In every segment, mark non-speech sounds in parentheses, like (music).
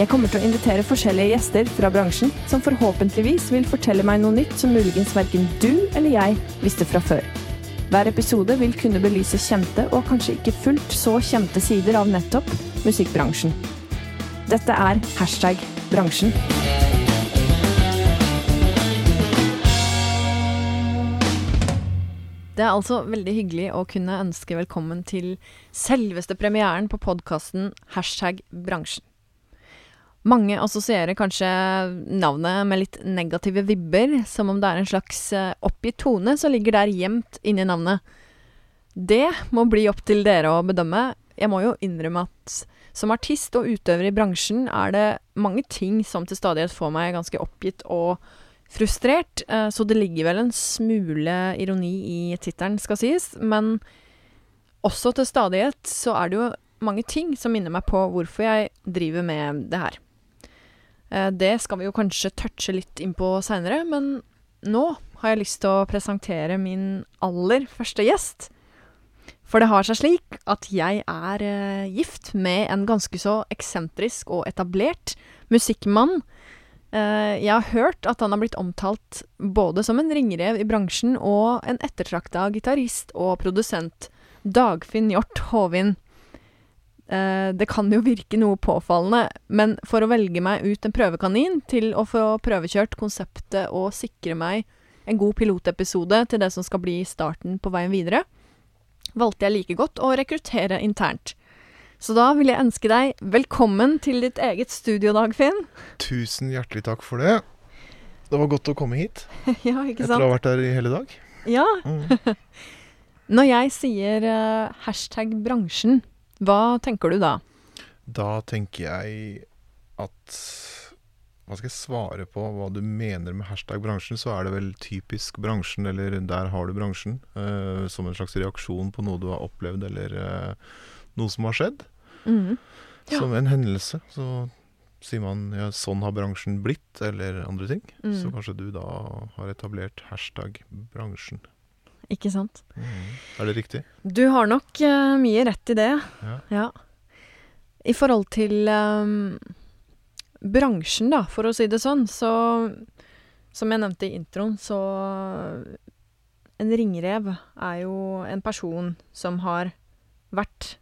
Jeg kommer til å invitere forskjellige gjester fra bransjen, som forhåpentligvis vil fortelle meg noe nytt som muligens verken du eller jeg visste fra før. Hver episode vil kunne belyse kjente og kanskje ikke fullt så kjente sider av nettopp musikkbransjen. Dette er hashtag bransjen. Det er altså veldig hyggelig å kunne ønske velkommen til selveste premieren på podkasten hashtag bransjen. Mange assosierer kanskje navnet med litt negative vibber, som om det er en slags eh, oppgitt tone som ligger der gjemt inni navnet. Det må bli opp til dere å bedømme. Jeg må jo innrømme at som artist og utøver i bransjen er det mange ting som til stadighet får meg ganske oppgitt og frustrert, eh, så det ligger vel en smule ironi i tittelen, skal sies, men også til stadighet så er det jo mange ting som minner meg på hvorfor jeg driver med det her. Eh, det skal vi jo kanskje touche litt inn på seinere, men nå har jeg lyst til å presentere min aller første gjest. For det har seg slik at jeg er uh, gift med en ganske så eksentrisk og etablert musikkmann. Uh, jeg har hørt at han har blitt omtalt både som en ringrev i bransjen og en ettertrakta gitarist og produsent. Dagfinn Hjort Håvin. Uh, det kan jo virke noe påfallende, men for å velge meg ut en prøvekanin til å få prøvekjørt konseptet og sikre meg en god pilotepisode til det som skal bli starten på veien videre, valgte jeg like godt å rekruttere internt. Så da vil jeg ønske deg velkommen til ditt eget studio, Dagfinn. Tusen hjertelig takk for det. Det var godt å komme hit. (laughs) ja, ikke sant? Etter å ha vært der i hele dag. Ja. Mm. (laughs) Når jeg sier uh, hashtag bransjen, hva tenker du da? Da tenker jeg at Hva skal jeg svare på hva du mener med hashtag bransjen? Så er det vel typisk bransjen, eller der har du bransjen. Uh, som en slags reaksjon på noe du har opplevd, eller uh, noe som har skjedd. Mm. Ja. Som en hendelse. Så sier man ja, sånn har bransjen blitt, eller andre ting. Mm. Så kanskje du da har etablert hashtag bransjen. Ikke sant? Mm. Er det riktig? Du har nok uh, mye rett i det. Ja. ja. I forhold til um, bransjen, da, for å si det sånn, så Som jeg nevnte i introen, så En ringrev er jo en person som har vært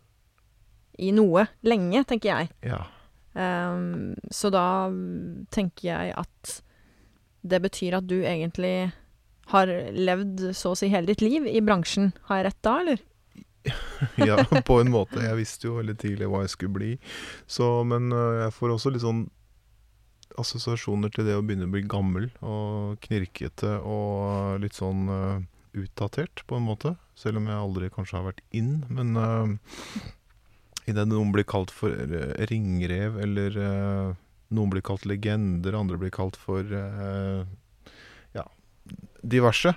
i noe lenge, tenker jeg. Ja. Um, så da tenker jeg at det betyr at du egentlig har levd så å si hele ditt liv i bransjen. Har jeg rett da, eller? (laughs) ja, på en måte. Jeg visste jo veldig tidlig hva jeg skulle bli. Så, men uh, jeg får også litt sånn assosiasjoner til det å begynne å bli gammel og knirkete og litt sånn uh, utdatert, på en måte. Selv om jeg aldri kanskje har vært inn. Men uh, idet noen blir kalt for ringrev, eller noen blir kalt legender, andre blir kalt for diverse,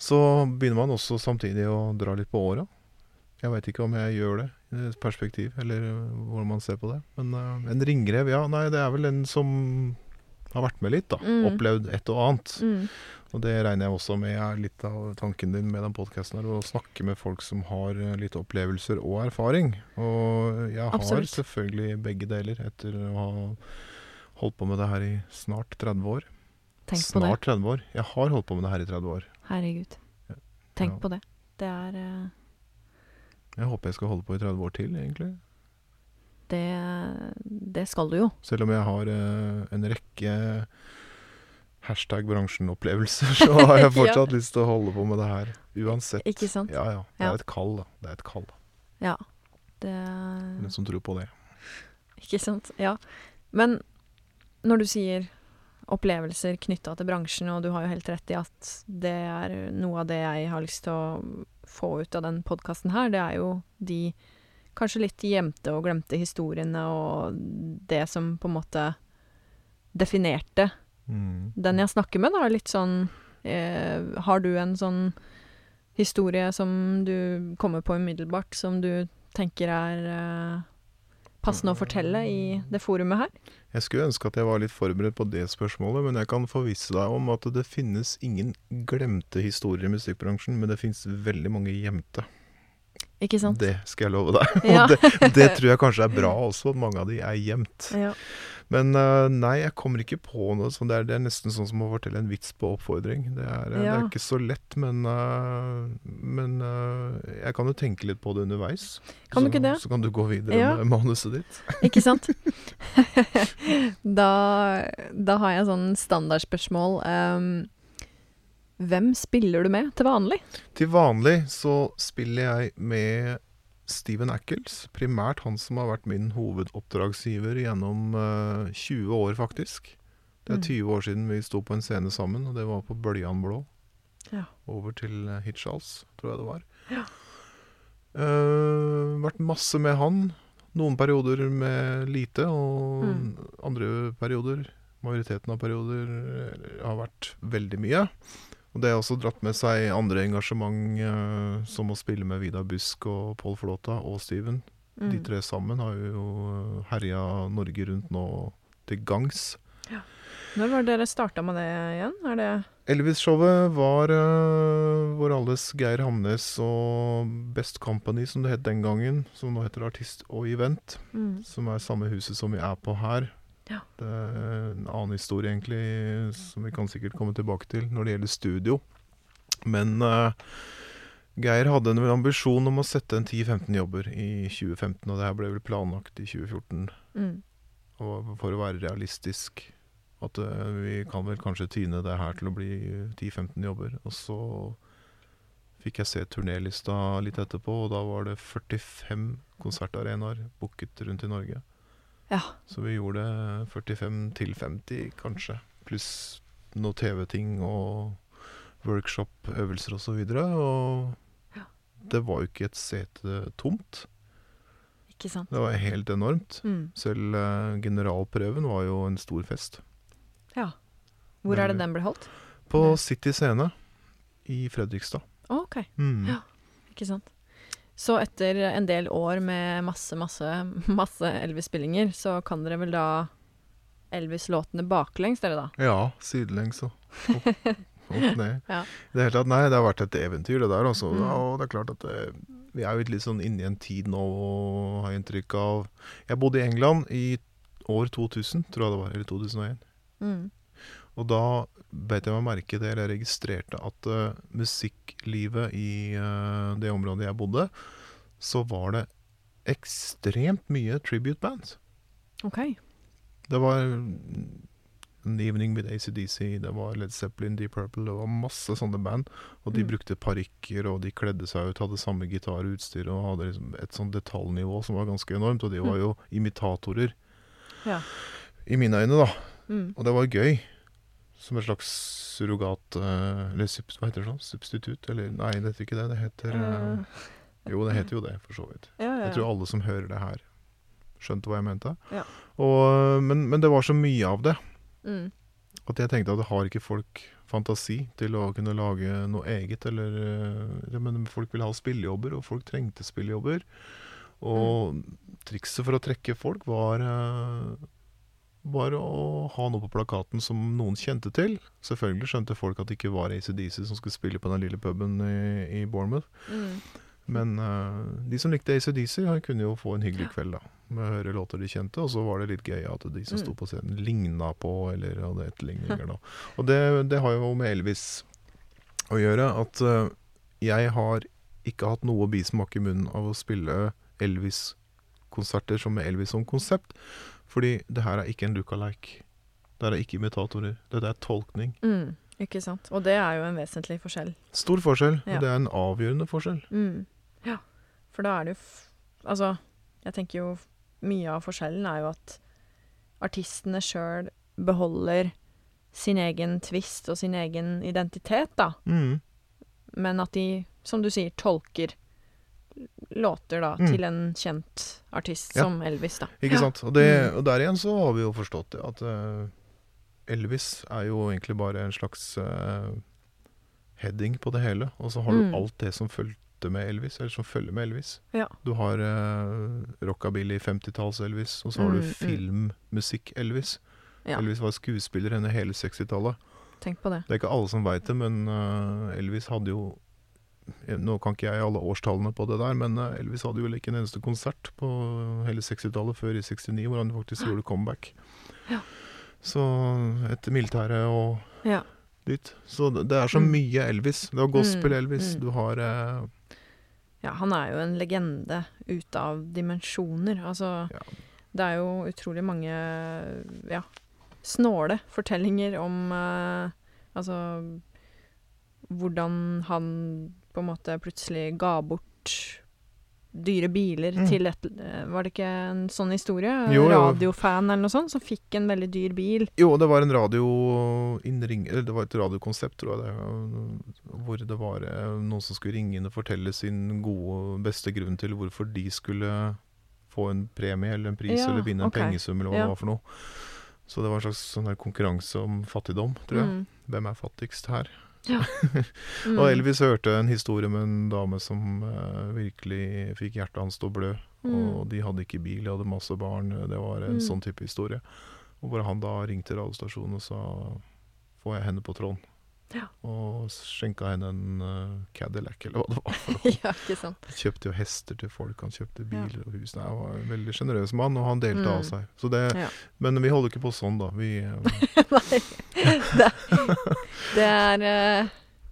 så begynner man også samtidig å dra litt på åra. Jeg veit ikke om jeg gjør det i et perspektiv, eller hvordan man ser på det. Men uh, en ringrev, ja. Nei, det er vel en som har vært med litt, da. Mm. Opplevd et og annet. Mm. Og det regner jeg også med er litt av tanken din med den podkasten her. Å snakke med folk som har eh, litt opplevelser og erfaring. Og jeg har Absolutt. selvfølgelig begge deler, etter å ha holdt på med det her i snart 30 år. Tenk på det. Snart 30 år. Jeg har holdt på med det her i 30 år. Herregud. Tenk Ja. på det. Det er uh, Jeg håper jeg skal holde på i 30 år til, egentlig. det, det skal du jo. Selv om jeg har uh, en rekke hashtag bransjen-opplevelser, (laughs) så har jeg (laughs) fortsatt lyst til å holde på med det her. Uansett. Ikke sant? Ja, ja. Det Ja. er et kall, da. Det er et kall. Ja. Det Den som tror på det. Ikke sant? Ja. Men når du sier opplevelser knytta til bransjen, og du har jo helt rett i at det er noe av det jeg har lyst til å få ut av den podkasten her, det er jo de kanskje litt gjemte og glemte historiene og det som på en måte definerte Mm. den jeg snakker med, da. Litt sånn eh, Har du en sånn historie som du kommer på umiddelbart, som du tenker er eh, passende å fortelle i det forumet her? Jeg skulle ønske at jeg var litt forberedt på det spørsmålet, men jeg kan forvisse deg om at det finnes ingen glemte historier i musikkbransjen, men det finnes veldig mange gjemte. Ikke sant? Det skal jeg love deg. Ja. Og det, det tror jeg kanskje er bra også, at mange av de er gjemt. Ja. Men eh, nei, jeg kommer ikke på noe sånt. Det er, det er nesten sånn som å fortelle en vits på oppfordring. Det er, ja. det er ikke så lett, men, eh, men eh, jeg kan jo tenke litt på det underveis. Kan du ikke det? Så kan du gå videre Ja. med manuset ditt. (laughs) Ikke sant? (laughs) da, da har jeg sånn standardspørsmål. Um, hvem spiller du med til vanlig? Til vanlig så spiller jeg med Steven Ackles. Primært han som har vært min hovedoppdragsgiver gjennom eh, 20 år, faktisk. Det er Mm. 20 år siden vi sto på en scene sammen, og det var på Bøljan Blå. Ja. Over til uh, Hitchhals, tror jeg det var. Ja. Uh, vært masse med han. Noen perioder med lite, og Mm. andre perioder, majoriteten av perioder, eh, har vært veldig mye. Og det har også dratt med seg andre engasjement, uh, som å spille med Vidar Busk og Pål Flåta og Steven. Mm. De tre sammen har jo herja Norge rundt nå til gangs. Når var det dere starta med det igjen? Er det Elvis-showet var uh, vår alles Geir Hamnes og Best Company, som det het den gangen. Som nå heter Artist og Event. mm. Som er samme huset som vi er på her. Ja. Det er en annen historie, egentlig, som vi kan sikkert komme tilbake til når det gjelder studio. Men uh, Geir hadde en ambisjon om å sette en 10-15 jobber i 2015, og det her ble vel planlagt i 2014. Mm. Og for å være realistisk at uh, vi kan vel kanskje tyne det her til å bli 10-15 jobber. Og så fikk jeg se turnélista litt etterpå, og da var det 45 konsertarenaer booket rundt i Norge. Ja. Så vi gjorde 45 til 50, kanskje. Pluss noe TV-ting og workshop-øvelser osv. Og, så videre, og Ja. det var jo ikke et sete tomt. Ikke sant? Det var helt enormt. Mm. Selv eh, generalprøven var jo en stor fest. Ja. Hvor er det den ble holdt? På City Scene i Fredrikstad. Ok, Mm. Ja. ikke sant. Så etter en del år med masse, masse, (laughs) masse Elvis-spillinger, så kan dere vel da Elvis-låtene baklengs, dere da? Ja, sidelengs og opp, (laughs) opp ned. Ja. Det hele tatt, nei, det har vært et eventyr, det der. Altså. Mm. Ja, og det er klart at det, vi er jo litt sånn inne i en tid nå, har jeg inntrykk av. Jeg bodde i England i år 2000, tror jeg det var, eller 2001. Mm. Og da bet jeg meg merke i det, eller jeg registrerte at uh, musikklivet i uh, det området jeg bodde, så var det ekstremt mye tribute bands. Ok. Det var mm, An Evening with ACDC, det var Led Zeppelin, Deep Purple, det var masse sånne band. Og de Mm. brukte parykker, og de kledde seg ut, hadde samme gitarutstyr og hadde liksom et sånt detaljnivå som var ganske enormt. Og de var Mm. (laughs) jo imitatorer, Ja. i mine øyne, da. Mm. Og det var gøy. Som et slags surrogat eh, Eller hva heter det sånn? Substitutt? Eller nei, det heter ikke det. Det heter Eh, Jo, det heter jo det, for så vidt. ja, ja. Jeg tror alle som hører det her, skjønte hva jeg mente. Ja. Og, men, men det var så mye av det Mm. at jeg tenkte at det har ikke folk fantasi til å kunne lage noe eget, eller ja, Men folk ville ha spillejobber, og folk trengte spillejobber. Og Mm. trikset for å trekke folk var var å ha noe på plakaten som noen kjente til. Selvfølgelig skjønte folk at det ikke var ACDC som skulle spille på den lille puben i, i Bournemouth. Mm. Men uh, de som likte ACDC, kunne jo få en hyggelig kveld da med å høre låter de kjente. Og så var det litt gøy at de som Mm. sto på scenen, ligna på, eller hadde etterligninger. da. (laughs) Og det, det har jo med Elvis å gjøre. At uh, jeg har ikke hatt noe bismak i munnen av å spille Elvis-konserter som med Elvis som konsept. Fordi det her er ikke en look-alike. Det her er ikke imitatorer. Dette er tolkning. Mm. Ikke sant. Og det er jo en vesentlig forskjell. Stor forskjell, Ja. og det er en avgjørende forskjell. Mm. Ja. For da er det jo Altså, jeg tenker jo mye av forskjellen er jo at artistene sjøl beholder sin egen twist og sin egen identitet, da. Mm. Men at de, som du sier, tolker låter da Mm. til en kjent artist Ja. som Elvis, da. Ikke Ja. sant? Og, det, Mm. og der igjen så har vi jo forstått det, at uh, Elvis er jo egentlig bare en slags uh, heading på det hele. Og så har du Mm. alt det som fulgte med Elvis, eller som følger med Elvis. Ja. Du har uh, rockabilly 50-talls-Elvis, og så har Mm, du mm. filmmusikk-Elvis. Ja. Elvis var skuespiller henne hele 60-tallet. Tenk på det. Det er ikke alle som veit det, men uh, Elvis hadde jo Nå kan ikke jeg alle årstallene på det der, men eh, Elvis hadde jo vel ikke en eneste konsert på hele 60-tallet før i 69, hvor han faktisk gjorde comeback. Ja. Så etter militæret og Ja. dit. Så det det er så Mm. mye Elvis. Det er gospel-Elvis, Mm, mm. du har eh, ja, han er jo en legende ut av dimensjoner. Altså, Ja. det er jo utrolig mange ja, snåle fortellinger om eh, Altså hvordan han på en måte plutselig ga bort dyre biler Mm. til et eh, Var det ikke en sånn historie? Jo. Radiofan eller noe sånt som fikk en veldig dyr bil. Jo, det var en radioinnring... Eller det var et radiokonsept, tror jeg det. Hvor det var eh, noen som skulle ringe inn og fortelle sin gode, beste grunn til hvorfor de skulle få en premie eller en pris Ja, eller vinne en okay. pengesum eller hva Ja. det var for noe. Så det var en slags sånn konkurranse om fattigdom, tror jeg. Mm. Hvem er fattigst her? Mm. (laughs) Og Elvis hørte en historie med en dame som uh, virkelig fikk hjertet hans til å blø. Mm. Og de hadde ikke bil, de hadde masse barn. Det var en Mm. sånn type historie. Og hvor han da ringte radiostasjonen og sa Får jeg henne på tråden? Ja. Og skjenka henne en uh, Cadillac, eller hva det var. (laughs) ja, ikke sant. Han kjøpte jo hester til folk, han kjøpte Ja. biler og hus. Nei, han var en veldig sjenerøs mann, og han delte Mm. av seg. Så det, Ja. Men vi holder ikke på sånn, da. Vi, eh, (laughs) Nei. Det, det er eh,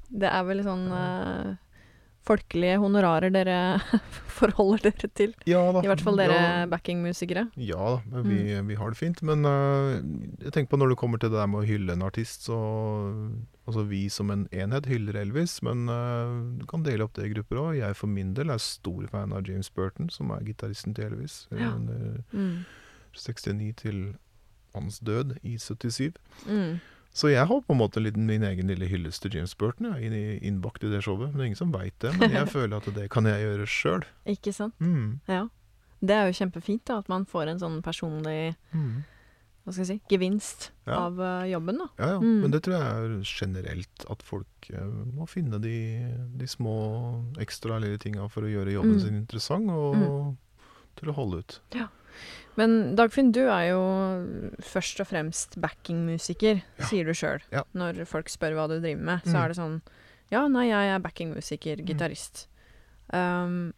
Det er vel sånn eh, folkelige honorarer dere (laughs) forholder dere til. ja da. I hvert fall dere ja, backingmusikere. Ja da, men vi, vi har det fint. Men uh, jeg tenker på når det kommer til det der med å hylle en artist, så Altså vi som en enhet hyller Elvis, men uh, du kan dele opp det i grupper òg. Jeg for min del er stor fan av James Burton, som er gitaristen til Elvis. Ja. Under Mm. 69 til hans død i 77. Mm. Så jeg har på en måte litt min egen lille hyllest til James Burton ja, innbakt i det showet. Men det er ingen som veit det. Men jeg (laughs) føler at det kan jeg gjøre sjøl. Ikke sant? Mm. Ja. Det er jo kjempefint da, at man får en sånn personlig Mm. hva skal jeg si, gevinst Ja. av uh, jobben. da. Ja, ja. Mm. Men det tror jeg er generelt at folk uh, må finne de, de små ekstra lille tinga for å gjøre jobben Mm. sin interessant og Mm. Til å holde ut. Men Dagfinn, du er jo først og fremst backingmusiker, Ja. sier du sjøl. Ja. Når folk spør hva du driver med, så Mm. er det sånn Ja, nei, jeg er backingmusiker, gitarist. Um,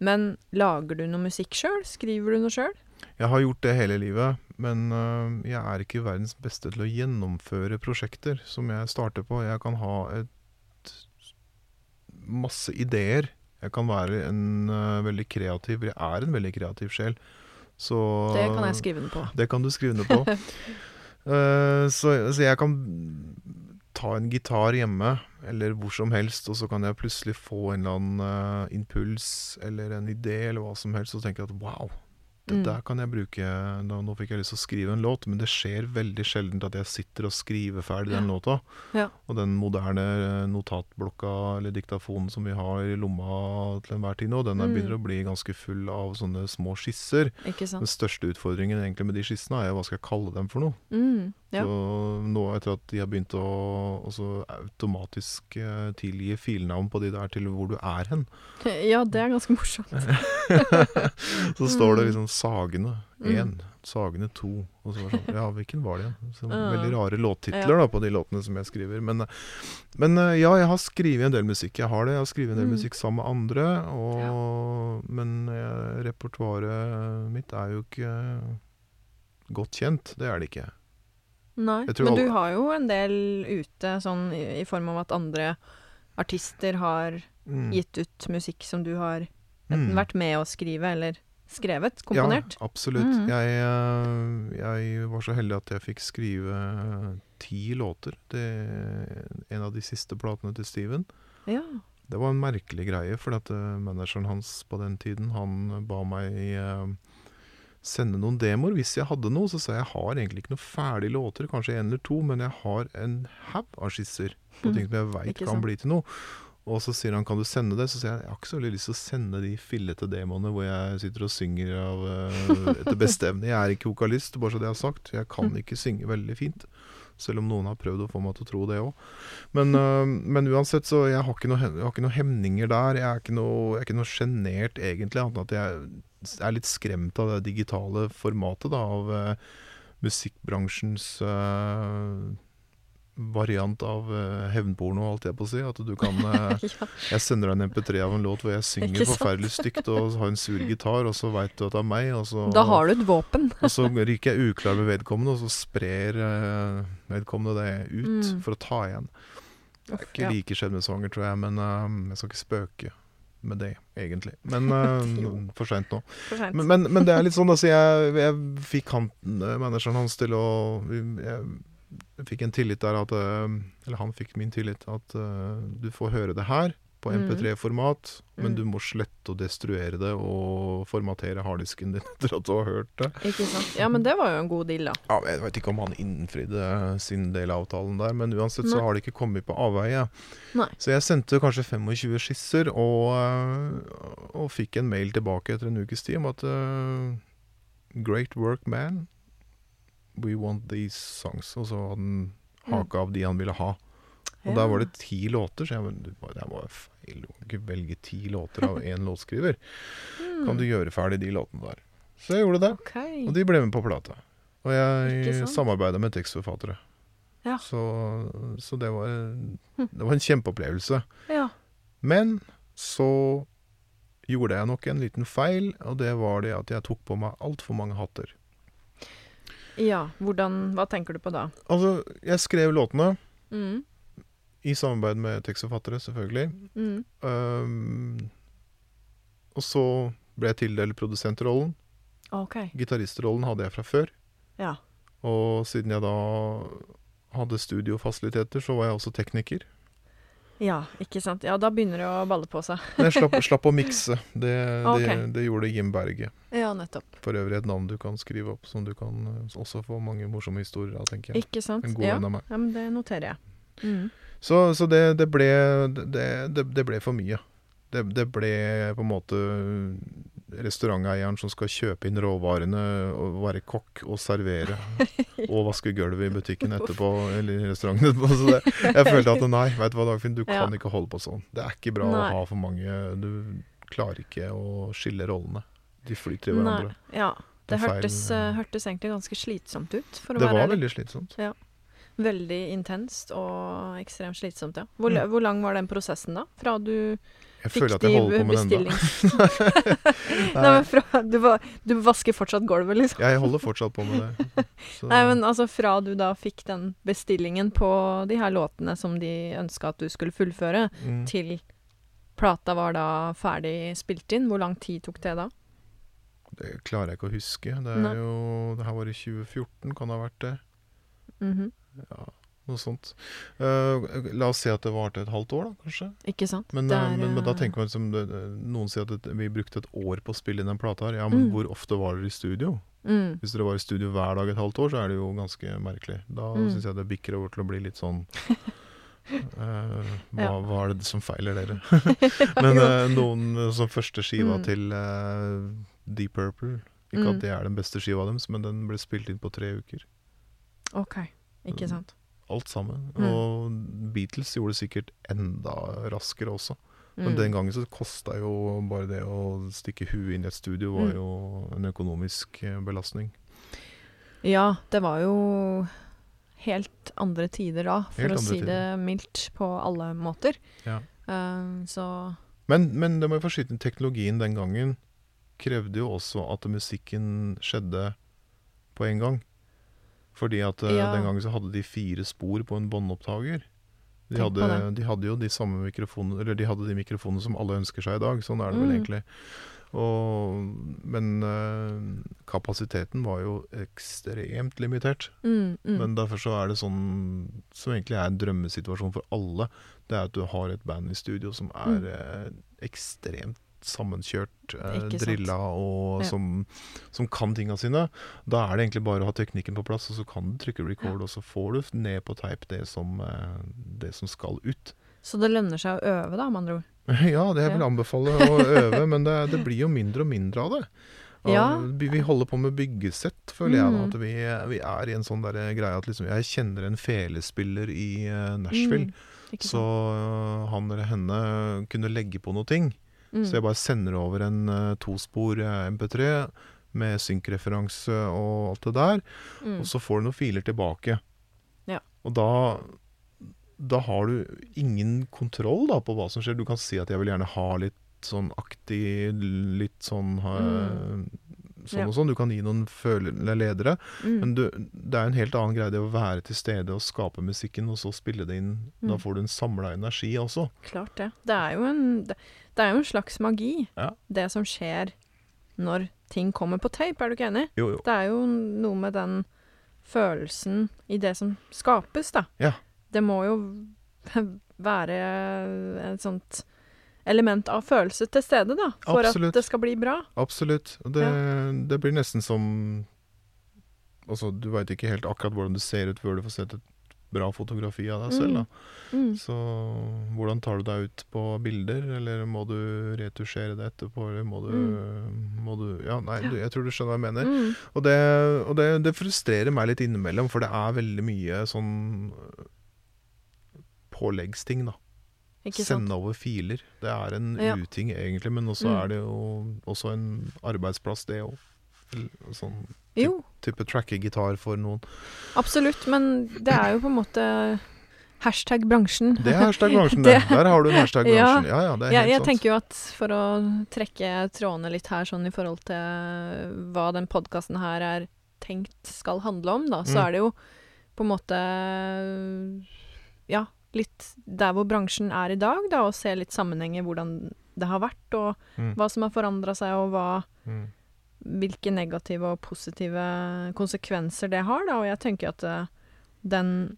men lager du noe musikk sjøl? Skriver du noe sjøl? Jeg har gjort det hele livet, men uh, jeg er ikke verdens beste til å gjennomføre prosjekter som jeg starter på. Jeg kan ha et masse ideer. Jeg kan være en uh, veldig kreativ Jeg er en veldig kreativ sjel. Så Det kan jeg skrive den på. Det kan du skrive ned på. uh, (laughs) så, så jeg kan ta en gitar hjemme, eller hvor som helst, og så kan jeg plutselig få en eller annen uh, impuls eller en idé eller hva som helst, og tenke at wow, Mm. der kan jeg bruke nå, Nå fikk jeg lyst til å skrive en låt, men det skjer veldig sjelden at jeg sitter og skriver ferdig den låta. Ja. Og den moderne eh, notatblokka eller diktafonen som vi har i lomma til enhver tid nå, den er Mm. begynner å bli ganske full av sånne små skisser. Ikke Den største utfordringen egentlig med de skissene er jo hva skal jeg kalle dem for noe. Mm, ja. Så nå etter at de har begynt å automatisk eh, tilgi filnavn på de der til hvor du er hen, (laughs) ja, det er ganske morsomt. (laughs) så står det Mm. liksom Sagene 1, Sagene 2 Og så var det sånn Ja, hvilken var det igjen? Så Ja. Veldig rare låttitler da på de låtene som jeg skriver. Men, men eh, ja, jeg har skrevet en del musikk. Jeg har det. Jeg har skrevet en del Mm. musikk sammen med andre. Og, Men eh, repertoaret mitt er jo ikke godt kjent. Det er det ikke. Nei, men du har jo en del ute, sånn i, i form av at andre artister har Mm. gitt ut musikk som du har enten Mm. vært med å skrive eller skrevet, komponert. Ja, absolutt. Mm. Jeg, eh, jeg var så heldig at jeg fikk skrive ti låter til en av de siste platene til Steven. Ja. Det var en merkelig greie, for at eh, manageren hans på den tiden, han ba meg eh, sende noen demoer. Hvis jeg hadde noe, så sa jeg jeg har egentlig ikke noen ferdige låter, kanskje en eller to, men jeg har en haug av skisser på ting som jeg veit kan bli til noe. Og så sier han kan du sende det? Så sier jeg jeg har ikke så veldig lyst til å sende de fillete demoene hvor jeg sitter og synger av, eh, etter beste evne. Jeg er ikke vokalist, bare så det er sagt. Jeg kan ikke synge veldig fint. Selv om noen har prøvd å få meg til å tro det òg. Men, øh, men uansett, så jeg har ikke noen jeg noe hemninger der. Jeg er ikke noe, jeg er ikke noe sjenert, egentlig, annet enn at jeg er litt skremt av det digitale formatet, da, av øh, musikkbransjens øh, variant av uh, hevnporno, holdt jeg på å si. At du kan uh, (laughs) ja. Jeg sender deg en MP3 av en låt hvor jeg synger forferdelig stygt og har en sur gitar, og så veit du at det er meg, og så, Da har du et våpen. (laughs) og så ryker jeg uklar med vedkommende, og så sprer uh, vedkommende det ut Mm. for å ta igjen. Det er ikke ja. like skjebnesvanger, tror jeg, men jeg skal ikke spøke med det, egentlig. Men (laughs) uh, for seint nå. For sent. Men, men, men det er litt sånn, altså jeg, jeg fikk han, manageren hans til å jeg fikk en tillit der at eh, Eller han fikk min tillit. At eh, du får høre det her på Mm. MP3-format, men Mm. du må slette og destruere det og formatere harddisken din (laughs) etter at du har hørt det. Ikke sant. Ja, men det var jo en god deal, da. Ja, jeg vet ikke om han innfridde sin del av avtalen der, men uansett så har det ikke kommet på avveie. Nei. Så jeg sendte kanskje 25 skisser, og, øh, og fikk en mail tilbake etter en ukes tid om at uh, Great work, man. We want these songs. Og så hadde han haka av de han ville ha. Og Ja. der var det ti låter, så jeg men, det var feil. Du kan ikke velge ti låter av én (laughs) låtskriver. Mm. Kan du gjøre ferdig de låtene der? Så jeg gjorde det. Okay. Og de ble med på plata. Og jeg samarbeida med tekstforfattere. Ja. Så, så det var Det var en kjempeopplevelse. Ja. Men så gjorde jeg nok en liten feil, og det var det at jeg tok på meg altfor mange hatter. Ja. Hvordan Hva tenker du på da? Altså, jeg skrev låtene Mm. i samarbeid med tekstforfattere, selvfølgelig. Mm. Um, og så ble jeg tildelt produsentrollen. OK. Gitaristrollen hadde jeg fra før. Ja. Og siden jeg da hadde studiofasiliteter, så var jeg også tekniker. Ja, ikke sant. Ja, da begynner det å balle på seg. Jeg slapp, slapp å mikse. Det, (laughs) okay. det, det gjorde Jim Berge. Ja, nettopp. For øvrig et navn du kan skrive opp, som du kan eh, også få mange morsomme historier av, tenker jeg. Ikke sant. En god Ja. venn av meg. ja, men det noterer jeg. Mm. Så, så det, det, ble, det, ble for mye. Det, det ble på en måte restauranteieren som skal kjøpe inn råvarene og være kokk og servere. (laughs) Og vaske gulvet i butikken etterpå, eller i restauranten etterpå. Så det, jeg følte at nei, vet du hva Dagfinn, du kan Ja. ikke holde på sånn. Det er ikke bra Nei. å ha for mange Du klarer ikke å skille rollene. De flyter i Nei. hverandre. Ja. Det hørtes, eh, eh, hørtes egentlig ganske slitsomt ut, for å Det være var veldig slitsomt. Ja. Veldig intenst og ekstremt slitsomt, ja. Hvor, Mm. hvor lang var den prosessen da? Fra du Jeg føler at jeg holder på med den ennå. (laughs) Nei, fra du, du vasker fortsatt gulvet, liksom? Jeg holder fortsatt på med det. (laughs) Så- Nei, men altså fra du da fikk den bestillingen på de her låtene som de ønska at du skulle fullføre, mm. til plata var da ferdig spilt inn, hvor lang tid tok det da? Det klarer jeg ikke å huske. Det Nei. er jo Det her var i 2014, kan det ha vært det? Mhm. Ja, noe sånt. Uh, la oss si at det varte et halvt år, da, kanskje. Ikke sant? Men, eh, er, men, men da eh, tenker man liksom Noen sier at vi brukte et år på å spille inn den plata her. Ja, men Mm. hvor ofte var dere i studio? mm, Hvis dere var i studio hver dag et halvt år, så er det jo ganske merkelig. Da Mm. syns jeg det bikker over til å bli litt sånn Uh, (laughs) hva, Ja. hva er det som feiler dere? (laughs) (laughs) Men eh, noen som første skiva Mm. til uh, Deep Purple Ikke Mm. at det er den beste skiva deres, men den ble spilt inn på tre uker. OK. Ikke sant. Alt sammen. Mm. Og Beatles gjorde det sikkert enda raskere også. Men Mm. den gangen så kosta jo bare det å stikke huet inn i et studio var Mm. jo en økonomisk eh, belastning. Ja, det var jo helt andre tider da, for Helt å si tider. det mildt på alle måter. Ja. Uh, så Men, men det må jeg få skyte inn, teknologien den gangen krevde jo også at musikken skjedde på en gang. Fordi at eh, Ja. den gangen så hadde de fire spor på en båndopptaker. De hadde, de hadde jo de samme mikrofonene Eller de hadde de mikrofonene som alle ønsker seg i dag. Sånn er det vel Mm. egentlig. Og, men eh, kapasiteten var jo ekstremt limitert. mm, mm. Men derfor så er det sånn Som egentlig er en drømmesituasjon for alle. Det er at du har et band i studio som er eh, ekstremt sammenkjørt, eh, drilla og Ja. som, som kan tinga sine. Da er det egentlig bare å ha teknikken på plass, og så kan du trykke record, og så får du ned på teip det som, eh, det som skal ut. Så det lønner seg å øve, da, med andre ord. (laughs) Ja, det jeg vil Ja. anbefale å (laughs) øve, men det, det blir jo mindre og mindre av det. Ja. Vi holder på med byggesett, føler jeg. da Mm. At vi, vi er i en sånn der greie at liksom Jeg kjenner en felespiller i eh, Nashville. Mm, Så han eller henne kunne legge på noe ting. Sant? Så jeg bare sender over en uh, tospor eh, MP3 med synkreferanse og alt det der. mm. Og så får du noen filer tilbake. Ja. Og da da har du ingen kontroll da på hva som skjer. Du kan si at jeg vil gjerne ha litt sånn aktig, litt sånn eh, Sånn Ja. og sånn. Du kan gi noen ledere. Mm. Men du, det er en helt annen greie det å være til stede og skape musikken, og så spille det inn. Da Mm. får du en samla energi også. Klart det. Det er jo en, det, det er jo en slags magi, Ja. det som skjer når ting kommer på tape, er du ikke enig? Jo, jo. Det er jo noe med den følelsen i det som skapes, da. Ja. Det må jo (laughs) være et sånt element av følelse til stede, da. For Absolutt. at det skal bli bra. Absolutt. Det, det blir nesten som Altså, du veit ikke helt akkurat hvordan du ser ut før du får sett et bra fotografi av deg selv, da. Mm. Så hvordan tar du deg ut på bilder, eller må du retusjere det etterpå, eller må du, må du Ja, nei, du, jeg tror du skjønner hva jeg mener. Mm. Og, det, og det, det frustrerer meg litt innimellom, for det er veldig mye sånn påleggsting, da. Sende over filer. Det er en Ja. uting, egentlig, men også Mm. er det jo også en arbeidsplass, det òg. Sånn Jo, type trackegitar for noen. absolutt, men det er jo på en måte hashtag bransjen. Det er hashtag (laughs) bransjen, det. Der har du en hashtag Ja. bransjen. Ja, ja, det er Jeg, helt jeg sant. tenker jo at for å trekke trådene litt her, sånn i forhold til hva den podkasten her er tenkt skal handle om, da, så Mm. er det jo på en måte Ja, litt der hvor bransjen er i dag, da, og se litt sammenheng i hvordan det har vært, og Mm. hva som har forandra seg, og hva Mm. hvilke negative og positive konsekvenser det har, da. Og jeg tenker at eh, den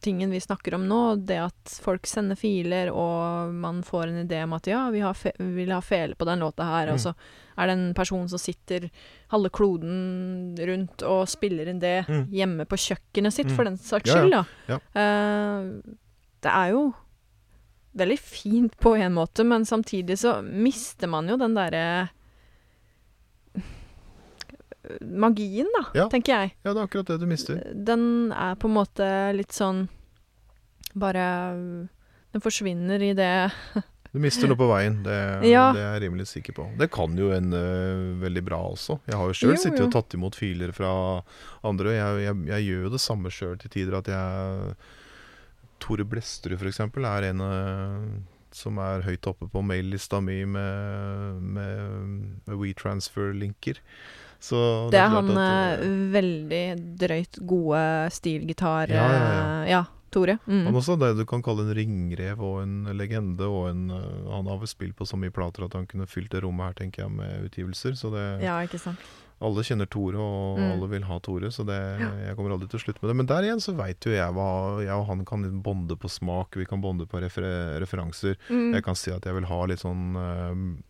tingen vi snakker om nå, det at folk sender filer, og man får en idé om at ja, vi, har fe vi vil ha fele på den låta her, og Mm. så er det en person som sitter halve kloden rundt og spiller inn det Mm. hjemme på kjøkkenet sitt, Mm. for den saks skyld, da. Ja. Uh, det er jo veldig fint på en måte, men samtidig så mister man jo den derre magien, da, Ja. tenker jeg. Ja, det er akkurat det du mister. Den er på en måte litt sånn Bare Den forsvinner i det Du mister noe på veien, det, (laughs) Ja. det er jeg rimelig sikker på. Det kan jo ende veldig bra også. Jeg har jo sjøl sittet og tatt imot filer fra andre. Jeg, jeg, jeg gjør jo det samme sjøl til tider. At jeg Tore Blesterud, eksempel, er en eh, som er høyt oppe på maillista mi med, med, med WeTransfer-linker. Så Det er han at, uh, veldig drøyt gode stilgitar... Ja, ja, ja. eh, ja, Tore. Mm. Han også det du kan kalle en ringrev og en legende. Og en, uh, han har vel spilt på så mye plater at han kunne fylt det rommet her, tenker jeg, med utgivelser. Så det, Ja, ikke sant. alle kjenner Tore, og Mm. alle vil ha Tore. Så det, jeg kommer aldri til å slutte med det. Men der igjen så veit jo jeg hva Jeg og han kan bonde på smak, vi kan bonde på refer referanser. Mm. Jeg kan si at jeg vil ha litt sånn eh,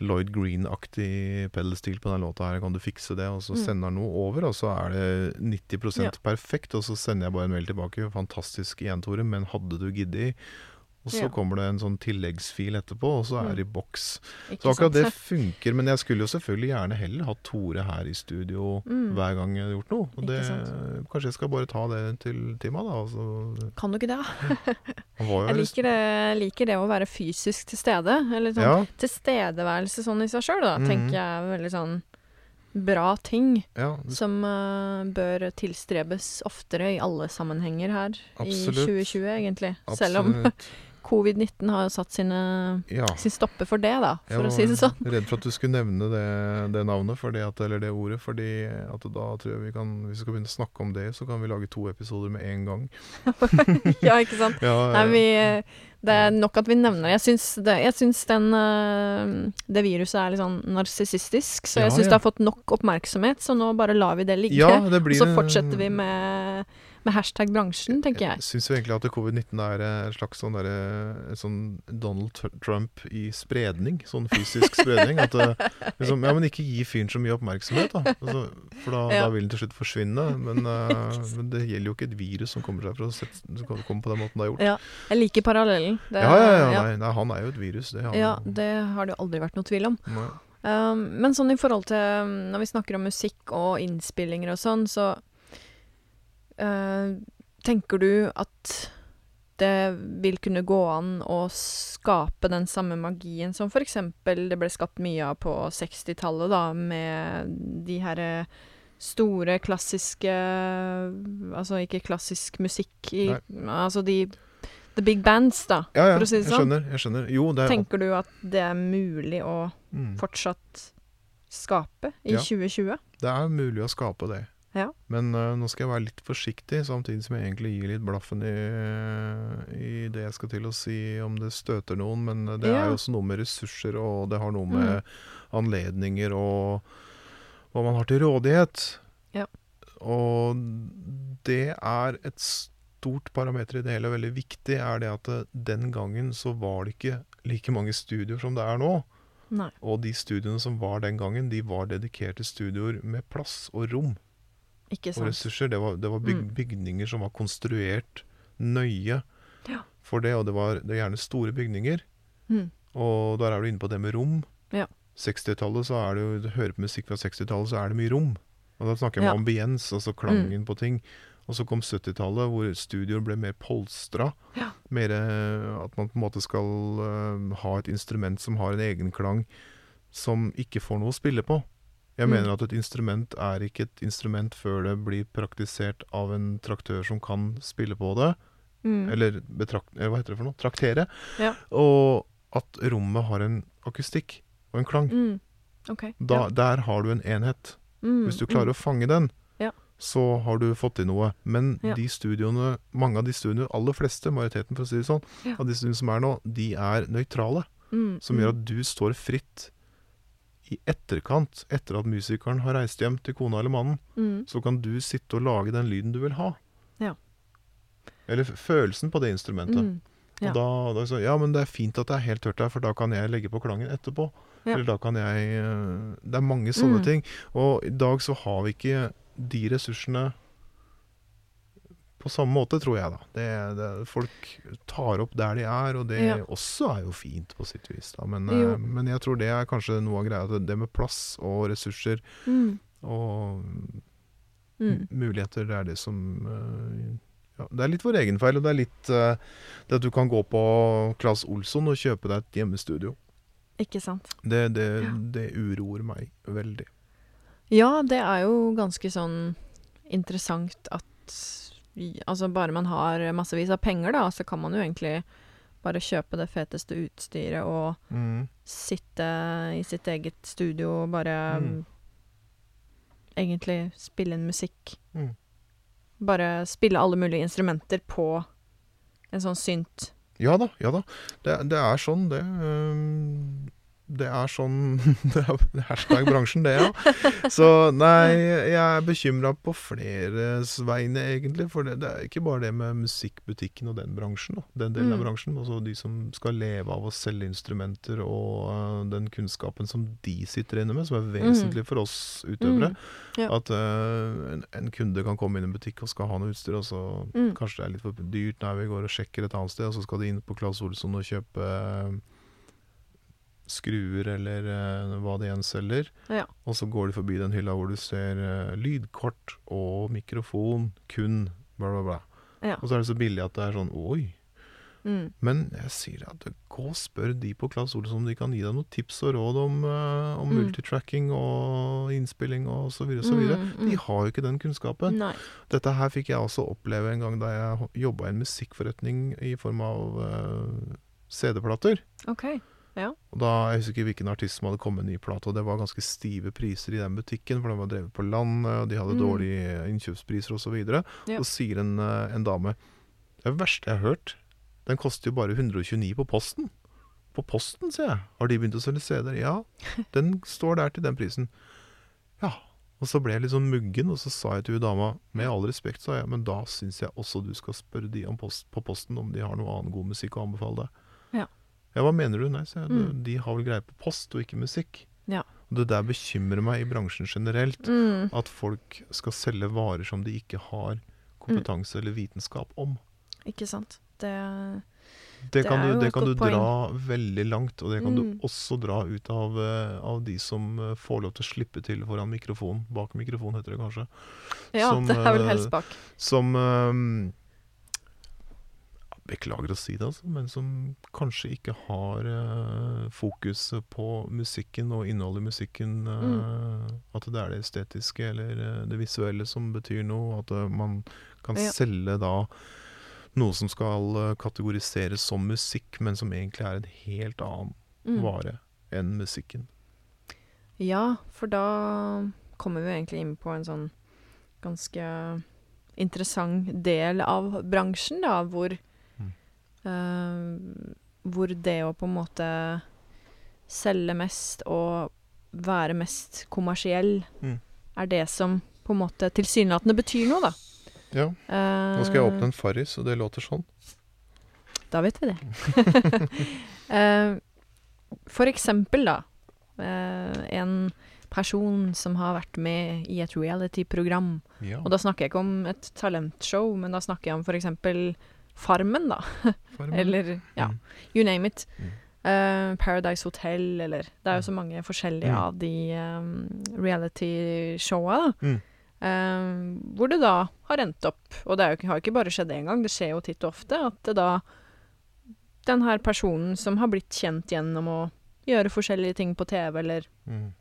Lloyd Green-aktig pedalstil på den låta her, kan du fikse det? Og så Mm. sender han noe over, og så er det 90 Ja. perfekt, og så sender jeg bare en mail tilbake. Fantastisk igjen, Tore, men hadde du giddet? Og så Ja. kommer det en sånn tilleggsfil etterpå, og så er Mm. det i boks. Ikke Så akkurat sant? det funker, men jeg skulle jo selvfølgelig gjerne heller hatt Tore her i studio Mm. hver gang jeg har gjort noe. Og det, kanskje jeg skal bare ta det til, timen da. Altså, Kan du ikke det? da? (laughs) Jeg liker det, liker det å være fysisk til stede. Eller sånn Ja, tilstedeværelse sånn i seg sjøl, da, Mm. tenker jeg er veldig sånn bra ting. ja, Som uh, bør tilstrebes oftere i alle sammenhenger her Absolutt. i 2020, egentlig. Selv om absolutt. Covid-19 har jo satt sine, Ja. sin stopper for det, da, for Jeg å si det sånn. var redd for at du skulle nevne det, det navnet, at, eller det ordet, fordi at da tror jeg vi kan Hvis vi skal begynne å snakke om det, så kan vi lage to episoder med en gang. (laughs) ja, ikke sant. Ja, Nei, vi, det er nok at vi nevner. Jeg syns, det, jeg syns den, eh, det viruset er litt sånn narsissistisk, så Ja, jeg syns ja. det har fått nok oppmerksomhet, så nå bare lar vi det ligge. ja, det og så fortsetter vi med, med hashtag bransjen, tenker jeg. Syns jo egentlig at covid-19 er en slags sånn der, Sånn Donald Trump i spredning. Sånn fysisk spredning. At liksom, ja, men ikke gi fyren så mye oppmerksomhet, da. Altså, for da, Ja. da vil den til slutt forsvinne. Men, uh, men det gjelder jo ikke et virus som kommer seg fra å sette, kommer på den måten det har gjort. Ja, jeg liker parallellen. Det, Ja, ja, ja. Nei, nei, han er jo et virus. Det, han, ja, det har det jo aldri vært noe tvil om. Nei. Um, men sånn i forhold til um, Når vi snakker om musikk og innspillinger og sånn, så Tenker du at det vil kunne gå an å skape den samme magien som for eksempel det ble skapt mye av på 60-tallet, da, med de herre store klassiske Altså ikke klassisk musikk i Altså de The big bands, da, Ja, ja, for å si det jeg sånn. skjønner. Jeg skjønner. Jo, det er Tenker du at det er mulig å mm. fortsatt skape i Ja. 2020? Det er mulig å skape det. Ja. Men uh, nå skal jeg være litt forsiktig, samtidig som jeg egentlig gir litt blaffen i, i det jeg skal til å si om det støter noen. Men øh, det Ja. er jo også noe med ressurser, og det har noe med Mm. anledninger og hva man har til rådighet. Ja. Og det er et stort parameter i det hele, og veldig viktig, er det at øh, den gangen så var det ikke like mange studioer som det er nå. Nei. Og de studiene som var den gangen, de var dedikerte studioer med plass og rom og ressurser. Det var, det var byg Mm. bygninger som var konstruert nøye Ja. for det, og det var, det var gjerne store bygninger. Mm. Og der er du inne på det med rom. Ja. 60-tallet, så er det jo Du hører på musikk fra 60-tallet, så er det mye rom. Og da snakker jeg Ja. om ambiens, altså klangen på ting. Og så kom 70-tallet, hvor studioer ble mer polstra. Ja. Mer eh, at man på en måte skal uh, ha et instrument som har en egen klang, som ikke får noe å spille på. Jeg Mm. mener at et instrument er ikke et instrument før det blir praktisert av en traktør som kan spille på det. Mm. Eller betrakt... Hva heter det for noe? Traktere. Ja. Og at rommet har en akustikk og en klang. Mm. Okay. Da, ja. Der har du en enhet. Mm, Hvis du klarer å fange den, Ja. så har du fått til noe. Men de studioene, mange av de studioene, aller fleste, majoriteten for å si det sånn, av de studioene som er nå, de er nøytrale. mm, Som gjør at du står fritt i etterkant, etter at musikeren har reist hjem til kona eller mannen. mm, Så kan du sitte og lage den lyden du vil ha. Ja. Eller følelsen på det instrumentet. mm, ja. Og da, da så, Ja, men det er fint at det er helt tørt her, for da kan jeg legge på klangen etterpå. Ja. Eller da kan jeg eh, Det er mange sånne Mm. ting. Og i dag så har vi ikke de ressursene på samme måte, tror jeg, da. Det, det, folk tar opp der de er, og det Ja. også er jo fint på sitt vis. Da. Men, eh, men jeg tror det er kanskje noe av greia. Det med plass og ressurser mm, og mm. muligheter, det er det som eh, ja, Det er litt vår egen feil, og det er litt eh, det at du kan gå på Claes Olsson og kjøpe deg et hjemmestudio. Ikke sant. Det, det, Ja. det uroer meg veldig. Ja, det er jo ganske sånn interessant at Altså, bare man har massevis av penger, da, så kan man jo egentlig bare kjøpe det feteste utstyret og Mm. sitte i sitt eget studio og bare Mm. egentlig spille inn musikk. Mm. Bare spille alle mulige instrumenter på en sånn synt. Ja da, ja da. Det, det er sånn, det. ehm, det er sånn (laughs) Det er hashtag bransjen, det, ja. Så nei, jeg er bekymra på fleres vegne, egentlig. For det, det er ikke bare det med musikkbutikken og den bransjen, da. Den delen av Mm. bransjen. Også de som skal leve av å selge instrumenter, og uh, den kunnskapen som de sitter inne med, som er vesentlig for oss utøvere. Mm, ja. At uh, en, en kunde kan komme inn i en butikk og skal ha noe utstyr, og så Mm. kanskje det er litt for dyrt. Nei, vi går og sjekker et annet sted, og så skal de inn på Claes Olsson og kjøpe øh, skruer eller uh, hva de enn selger. Ja. Og så går de forbi den hylla hvor du ser uh, lydkort og mikrofon, kun bla, bla, bla. Ja. Og så er det så billig at det er sånn oi. Mm. Men jeg sier at gå og spør de på Claes Olsson om de kan gi deg noen tips og råd om, uh, om Mm. multitracking og innspilling og så videre og så videre. Mm, De mm. har jo ikke den kunnskapen. Nei. Dette her fikk jeg også oppleve en gang da jeg jobba i en musikkforretning i form av uh, CD-plater. OK. Og da, Jeg husker ikke hvilken artist som hadde kommet med ny plate, og det var ganske stive priser i den butikken, for den var drevet på landet, og de hadde Mm. dårlige innkjøpspriser osv. Så, videre. Ja. så sier en, øh, en dame Det er det verste jeg har hørt. Den koster jo bare 129 på posten. På posten, sier jeg. Har de begynt å selge CD-er? Ja, (laughs) den står der til den prisen. Ja. Og så ble jeg litt sånn muggen, og så sa jeg til hun dama, med all respekt, sa jeg, men da syns jeg også du skal spørre de om post, på posten om de har noe annen god musikk å anbefale deg. Ja. Hva mener du? Nei, sa jeg. Mm. De har vel greie på post og ikke musikk. Ja. Og det der bekymrer meg i bransjen generelt. Mm. At folk skal selge varer som de ikke har kompetanse eller vitenskap om. Ikke sant. Det Det Det kan er du, jo det et kan du dra veldig langt, og det kan Mm. du også dra ut av, eh, av de som eh, får lov til å slippe til foran mikrofonen. Bak mikrofonen, heter det kanskje. Ja, Som, det er vel eh, helst bak. Som Beklager å si det, altså, men som kanskje ikke har uh, fokuset på musikken og innholdet i musikken. eh, At det er det estetiske eller uh, det visuelle som betyr noe. At eh, man kan Ja. selge da noe som skal eh, kategoriseres som musikk, men som egentlig er en helt annen Mm. vare enn musikken. Ja, for da kommer vi egentlig inn på en sånn ganske interessant del av bransjen, da, hvor Mm. eh, Hvor det å på en måte selge mest og være mest kommersiell Mm. er det som på en måte tilsynelatende betyr noe, da. Ja, nå skal jeg åpne Eh, en Farris, og det låter sånn. Da vet vi det. (laughs) (laughs) Eh, for eksempel, da. eh, en person som har vært med i et reality-program. Ja, Og da snakker jeg ikke om et talentshow, men da snakker jeg om for eksempel Farmen, da. Farmen. (laughs) Eller ja, Mm. you name it. Mm. Uh, Paradise Hotel, eller Det er jo så mange forskjellige Mm. av de um, reality-showa, da. Mm. Eh, hvor det da har endt opp, og det jo, har jo ikke bare skjedd én gang, det skjer jo titt og ofte, at det da den her personen som har blitt kjent gjennom å gjøre forskjellige ting på TV, eller Mm.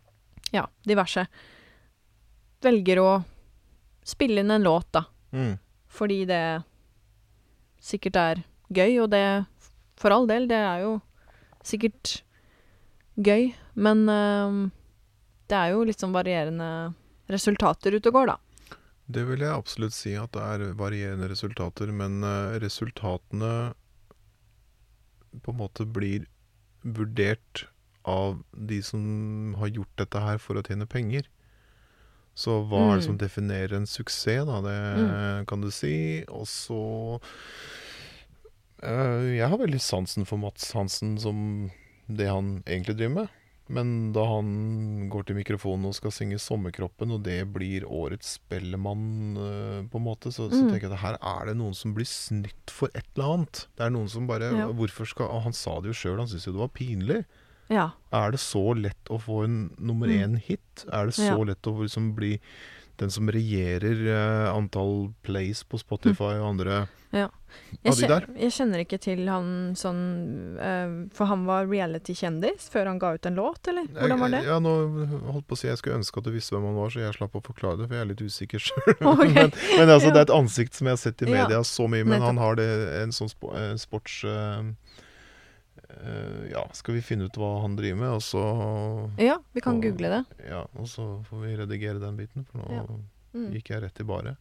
ja, diverse, velger å spille inn en låt, da. Mm. Fordi det sikkert er gøy, og det For all del, det er jo sikkert gøy, men øhm, det er jo litt sånn varierende resultater ute og går, da. Det vil jeg absolutt si at det er varierende resultater, men eh, resultatene på en måte blir vurdert av de som har gjort dette her for å tjene penger. Så hva er det som Mm. definerer en suksess, da? Det kan du si. Og så øh, Jeg har veldig sansen for Mats Hansen som det han egentlig driver med. Men da han går til mikrofonen og skal synge 'Sommerkroppen', og det blir årets Spellemann, eh, på en måte, så, så Mm. tenker jeg at her er det noen som blir snytt for et eller annet. Det er noen som bare Ja. Hvorfor skal Han sa det jo sjøl, han syntes jo det var pinlig. Ja. Er det så lett å få en nummer Mm. én-hit? Er det så Ja. lett å liksom bli den som regjerer uh, antall plays på Spotify og andre Ja. Jeg, de der? jeg kjenner ikke til han sånn uh, For han var reality-kjendis før han ga ut en låt, eller? Hvordan var det? Ja, nå holdt på å si Jeg skulle ønske at du visste hvem han var, så jeg slapp å forklare det, for jeg er litt usikker sjøl. (laughs) (laughs) Okay. men, men altså, Ja. det er et ansikt som jeg har sett i media så mye, men Nettopp. han har det en sånn spo, eh, sports eh, Ja, skal vi finne ut hva han driver med, og så Ja, vi kan Og- google det. Ja, og så får vi redigere den biten, for nå Ja. Mm. gikk jeg rett i bare.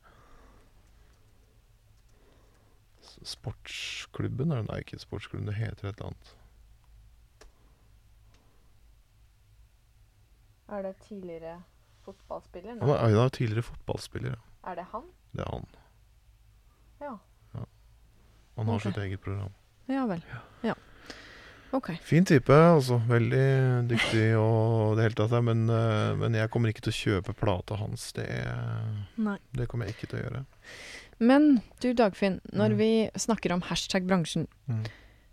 Sportsklubben? Er det, nei, ikke sportsklubben, det heter et eller annet. Er det tidligere fotballspiller? Ja, det er tidligere fotballspiller, ja. Er det han? Det er han. Ja. Han har okay. sitt eget program. Ja vel. Ja. OK. Fin type, altså. Veldig dyktig og det hele tatt, men, eh, men jeg kommer ikke til å kjøpe plata hans. Det, det kommer jeg ikke til å gjøre. Men du Dagfinn, når Mm. vi snakker om hashtag bransjen, Mm.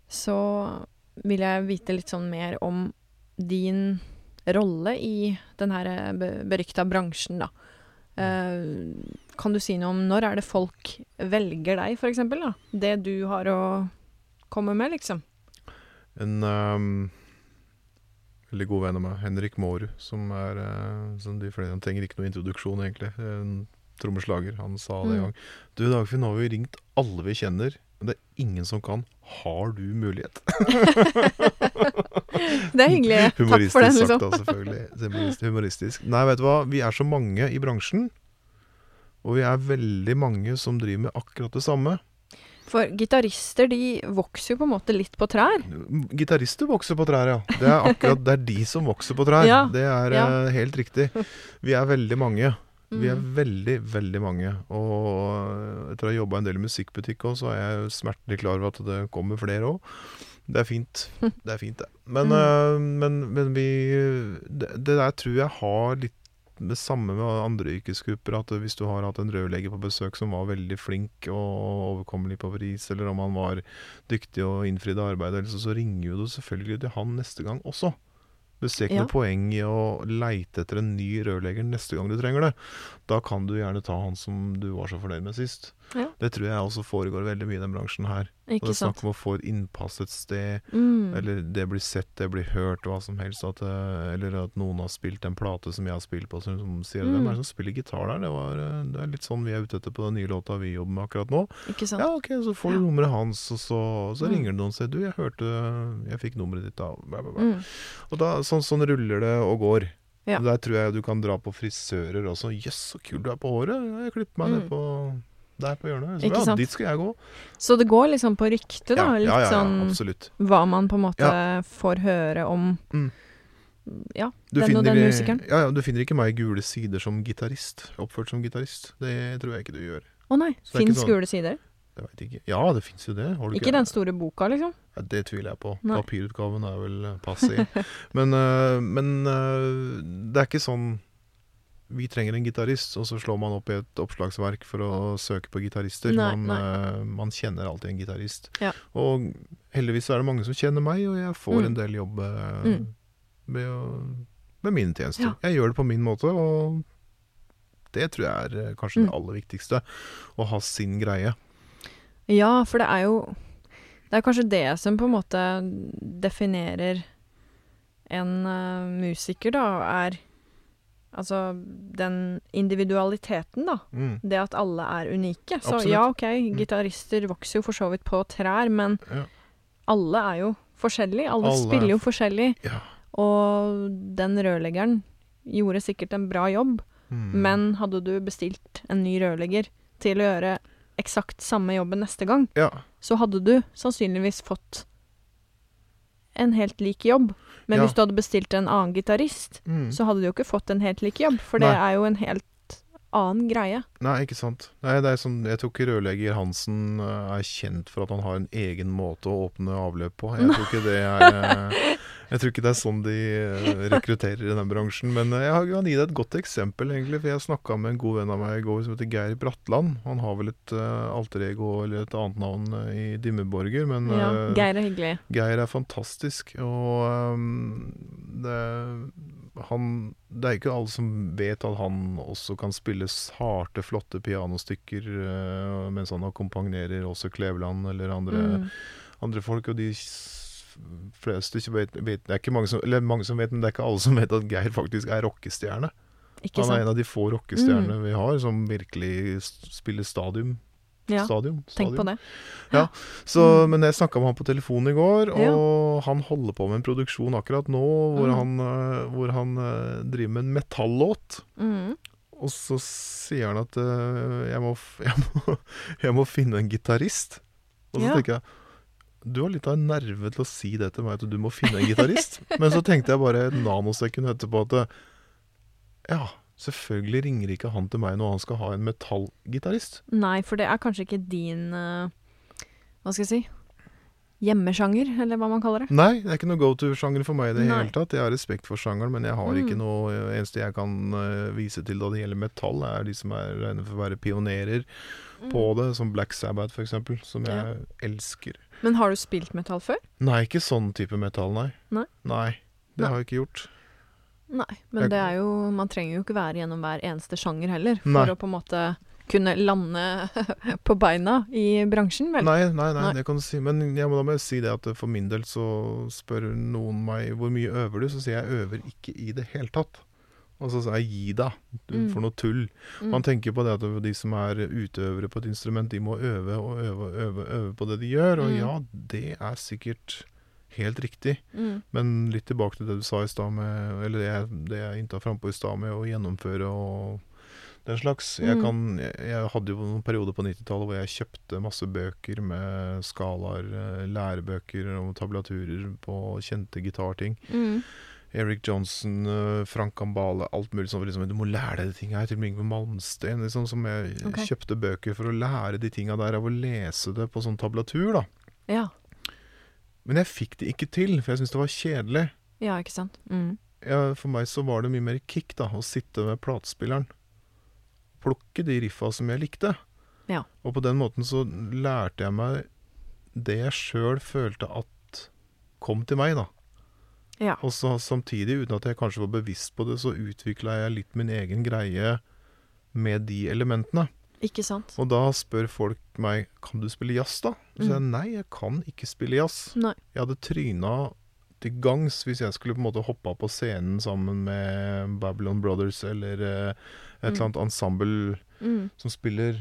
så vil jeg vite litt sånn mer om din rolle i den her eh, berykta bransjen, da. Uh, kan du si noe om når er det folk velger deg, eksempel? Det du har å komme med, liksom. En um, veldig god venn av meg, Henrik Mårud, som er uh, som de flere, Han trenger ikke noe introduksjon, egentlig. En trommeslager. Han sa det en Mm. gang. Du Dagfinn, nå har vi ringt alle vi kjenner. Men det er ingen som kan. Har du mulighet? (laughs) Det er hyggelig. Takk for den, sagt, liksom. da, selvfølgelig. Humorist- Humoristisk. Nei, vet du hva. Vi er så mange i bransjen. Og vi er veldig mange som driver med akkurat det samme. For gitarister, de vokser jo på en måte litt på trær. Gitarister vokser på trær, ja. Det er akkurat det er de som vokser på trær. (laughs) Ja, Det er ja. eh, helt riktig. Vi er veldig mange. Vi er Mm. veldig, veldig mange. Og etter å ha jobba en del i musikkbutikk òg, så er jeg smertelig klar over at det kommer flere òg. Det er fint. (laughs) Det er fint, det. Men, Mm. eh, men, men vi det, det der tror jeg har litt det samme med andre yrkesgrupper. At hvis du har hatt en rørlegger på besøk som var veldig flink og overkommelig på pris, eller om han var dyktig og innfridde arbeidet, så, så ringer du selvfølgelig til han neste gang også. Du ser ikke Ja. noe poeng i å leite etter en ny rørlegger neste gang du trenger det. Da kan du gjerne ta han som du var så fornøyd med sist. Ja. Det tror jeg også foregår veldig mye i den bransjen her. Og det Ikke er snakk om å få et innpass et sted, Mm. eller det blir sett, det blir hørt, hva som helst. At, eh, eller at noen har spilt en plate som jeg har spilt på, som, som sier Mm. 'Hvem er det som spiller gitar der?' Det, var, eh, det er litt sånn vi er ute etter på den nye låta vi jobber med akkurat nå. Ikke sant. Ja, ok, så får du Ja. nummeret hans, og så, så Mm. ringer det noen og sier 'Du, jeg hørte Jeg fikk nummeret ditt bla. Mm. Og da, sånn, sånn ruller det og går. Ja. Der tror jeg du kan dra på frisører også. 'Jøss, så kul du er på håret'. Jeg klipper meg Mm. ned på der på hjørnet. Så, Ikke ja, dit skal jeg gå. Så det går liksom på rykte, da. ja, Litt ja, sånn absolutt. hva man på en måte får høre om Mm. Ja, Du den og den musikeren. ja, ja, du finner ikke meg i gule sider som gitarist. Oppført som gitarist. Det tror jeg ikke du gjør. Å nei, fins sånn- gule sider? Jeg vet ikke. Ja, det fins jo det. Du Ikke den store boka, liksom? Ja, det tviler jeg på. Nei. Papirutgaven er vel (laughs) eh, passé. men øh, men øh, det er ikke sånn Vi trenger en gitarist, og så slår man opp i et oppslagsverk for å søke på gitarister. Man, øh, man kjenner alltid en gitarist. Ja. Og heldigvis er det mange som kjenner meg, og jeg får Mm. en del jobb uh, Mm. med, å, med mine tjenester. Ja. Jeg gjør det på min måte, og det tror jeg er øh, kanskje Mm. det aller viktigste. Å ha sin greie. Ja, for det er jo Det er kanskje det som på en måte definerer en uh, musiker, da, er Altså den individualiteten, da. Mm. Det at alle er unike. Så Absolutt. ja, OK, gitarister vokser jo for så vidt på trær, men Ja. alle er jo forskjellige. Alle, Alle er spiller jo forskjellig. Ja. Og den rørleggeren gjorde sikkert en bra jobb, Mm. men hadde du bestilt en ny rørlegger til å gjøre eksakt samme jobben neste gang, Ja. så hadde du sannsynligvis fått en helt lik jobb. Men Ja. hvis du hadde bestilt en annen gitarist, Mm. så hadde du jo ikke fått en helt lik jobb, for det er jo en helt annen greie. Nei, ikke sant. Nei, det er sånn, jeg tror ikke rørlegger Hansen eh, er kjent for at han har en egen måte å åpne avløp på. Jeg tror ikke det er (laughs) eh, Jeg tror ikke det er sånn de eh, rekrutterer i den bransjen. Men eh, jeg har- kan gi deg et godt eksempel, egentlig. For jeg snakka med en god venn av meg i går som heter Geir Bratland. Han har vel et uh, alter ego eller et annet navn i Dimmeborger, men Ja, Geir er hyggelig. Geir er fantastisk, og um, det, han, det er ikke alle som vet at han også kan spille sarte, flotte pianostykker uh, mens han akkompagnerer også Kleveland eller andre, Mm. andre folk. Og de fleste ikke vet, vet Det er ikke mange som, eller mange som vet, men det er ikke alle som vet at Geir faktisk er rockestjerne. Ikke Han er en av de få rockestjernene vi har som virkelig spiller stadium. Ja, Stadium, tenk på det. (laughs) så, Mm. Men jeg snakka med han på telefonen i går, Ja. og han holder på med en produksjon akkurat nå hvor Mm. han, øh, hvor han øh, driver med en metallåt. Mm. Og så sier han at uh, jeg, må, (laughs) jeg, må, jeg må finne en gitarist. Og så Ja. tenker jeg du har litt av en nerve til å si det til meg, at du må finne en gitarist. (laughs) Men så tenkte jeg bare et nanosekund etterpå at ja, selvfølgelig ringer ikke han til meg når han skal ha en metallgitarist. Nei, for det er kanskje ikke din eh, Hva skal jeg si Hjemmesjanger, eller hva man kaller det. Nei, det er ikke noe go to-sjanger for meg i det Nei. hele tatt. Jeg har respekt for sjangeren, men jeg har Mm. ikke noe Eneste jeg kan eh, vise til da det gjelder metall, er de som er regnet for å være pionerer på Mm. det, som Black Sabbath eksempel, som jeg Ja. elsker. Men har du spilt metall før? Nei, ikke sånn type metall, nei. Nei? Nei, det Nei. har jeg ikke gjort. Nei, men Jeg- det er jo Man trenger jo ikke være gjennom hver eneste sjanger heller, for Nei. å på en måte kunne lande (laughs) på beina i bransjen, vel? Nei, nei, nei, det kan du si. Men jeg må, da må jeg si det at for min del så spør noen meg hvor mye øver du, så sier jeg øver ikke i det hele tatt. Og så sier jeg gi deg, Mm. får noe tull. Mm. Man tenker på det at de som er utøvere på et instrument, de må øve og øve og øve, øve på det de gjør. Og Mm. ja, det er sikkert helt riktig. Mm. Men litt tilbake til det du sa i stad med Eller det jeg, det jeg innta frampå i stad med å gjennomføre og den slags. Jeg, kan, jeg, jeg hadde jo noen perioder på 90-tallet hvor jeg kjøpte masse bøker med skalaer, lærebøker og tablaturer på kjente gitarting. Mm. Eric Johnson, eh, Frank Ambale, alt mulig sånn. Liksom, du må lære deg de tinga her. Til og med Yngve Malmsten. Liksom, som jeg okay. kjøpte bøker for å lære de tinga der av å lese det på sånn tablatur, da. Ja. Men jeg fikk det ikke til, for jeg syntes det var kjedelig. ja, ikke sant. Mm. ja, For meg så var det mye mer kick, da, å sitte med platespilleren. Plukke de riffa som jeg likte. Ja. Og på den måten så lærte jeg meg det jeg sjøl følte at kom til meg, da. Ja. Og så samtidig, uten at jeg kanskje var bevisst på det, så utvikla jeg litt min egen greie med de elementene. Ikke sant? Og da spør folk meg kan du spille jazz, da? Så sier jeg nei, jeg kan ikke spille jazz. Nei. Jeg hadde tryna til gangs hvis jeg skulle på en måte hoppa på scenen sammen med Babylon Brothers eller eh, et eller annet ensemble Mm. som spiller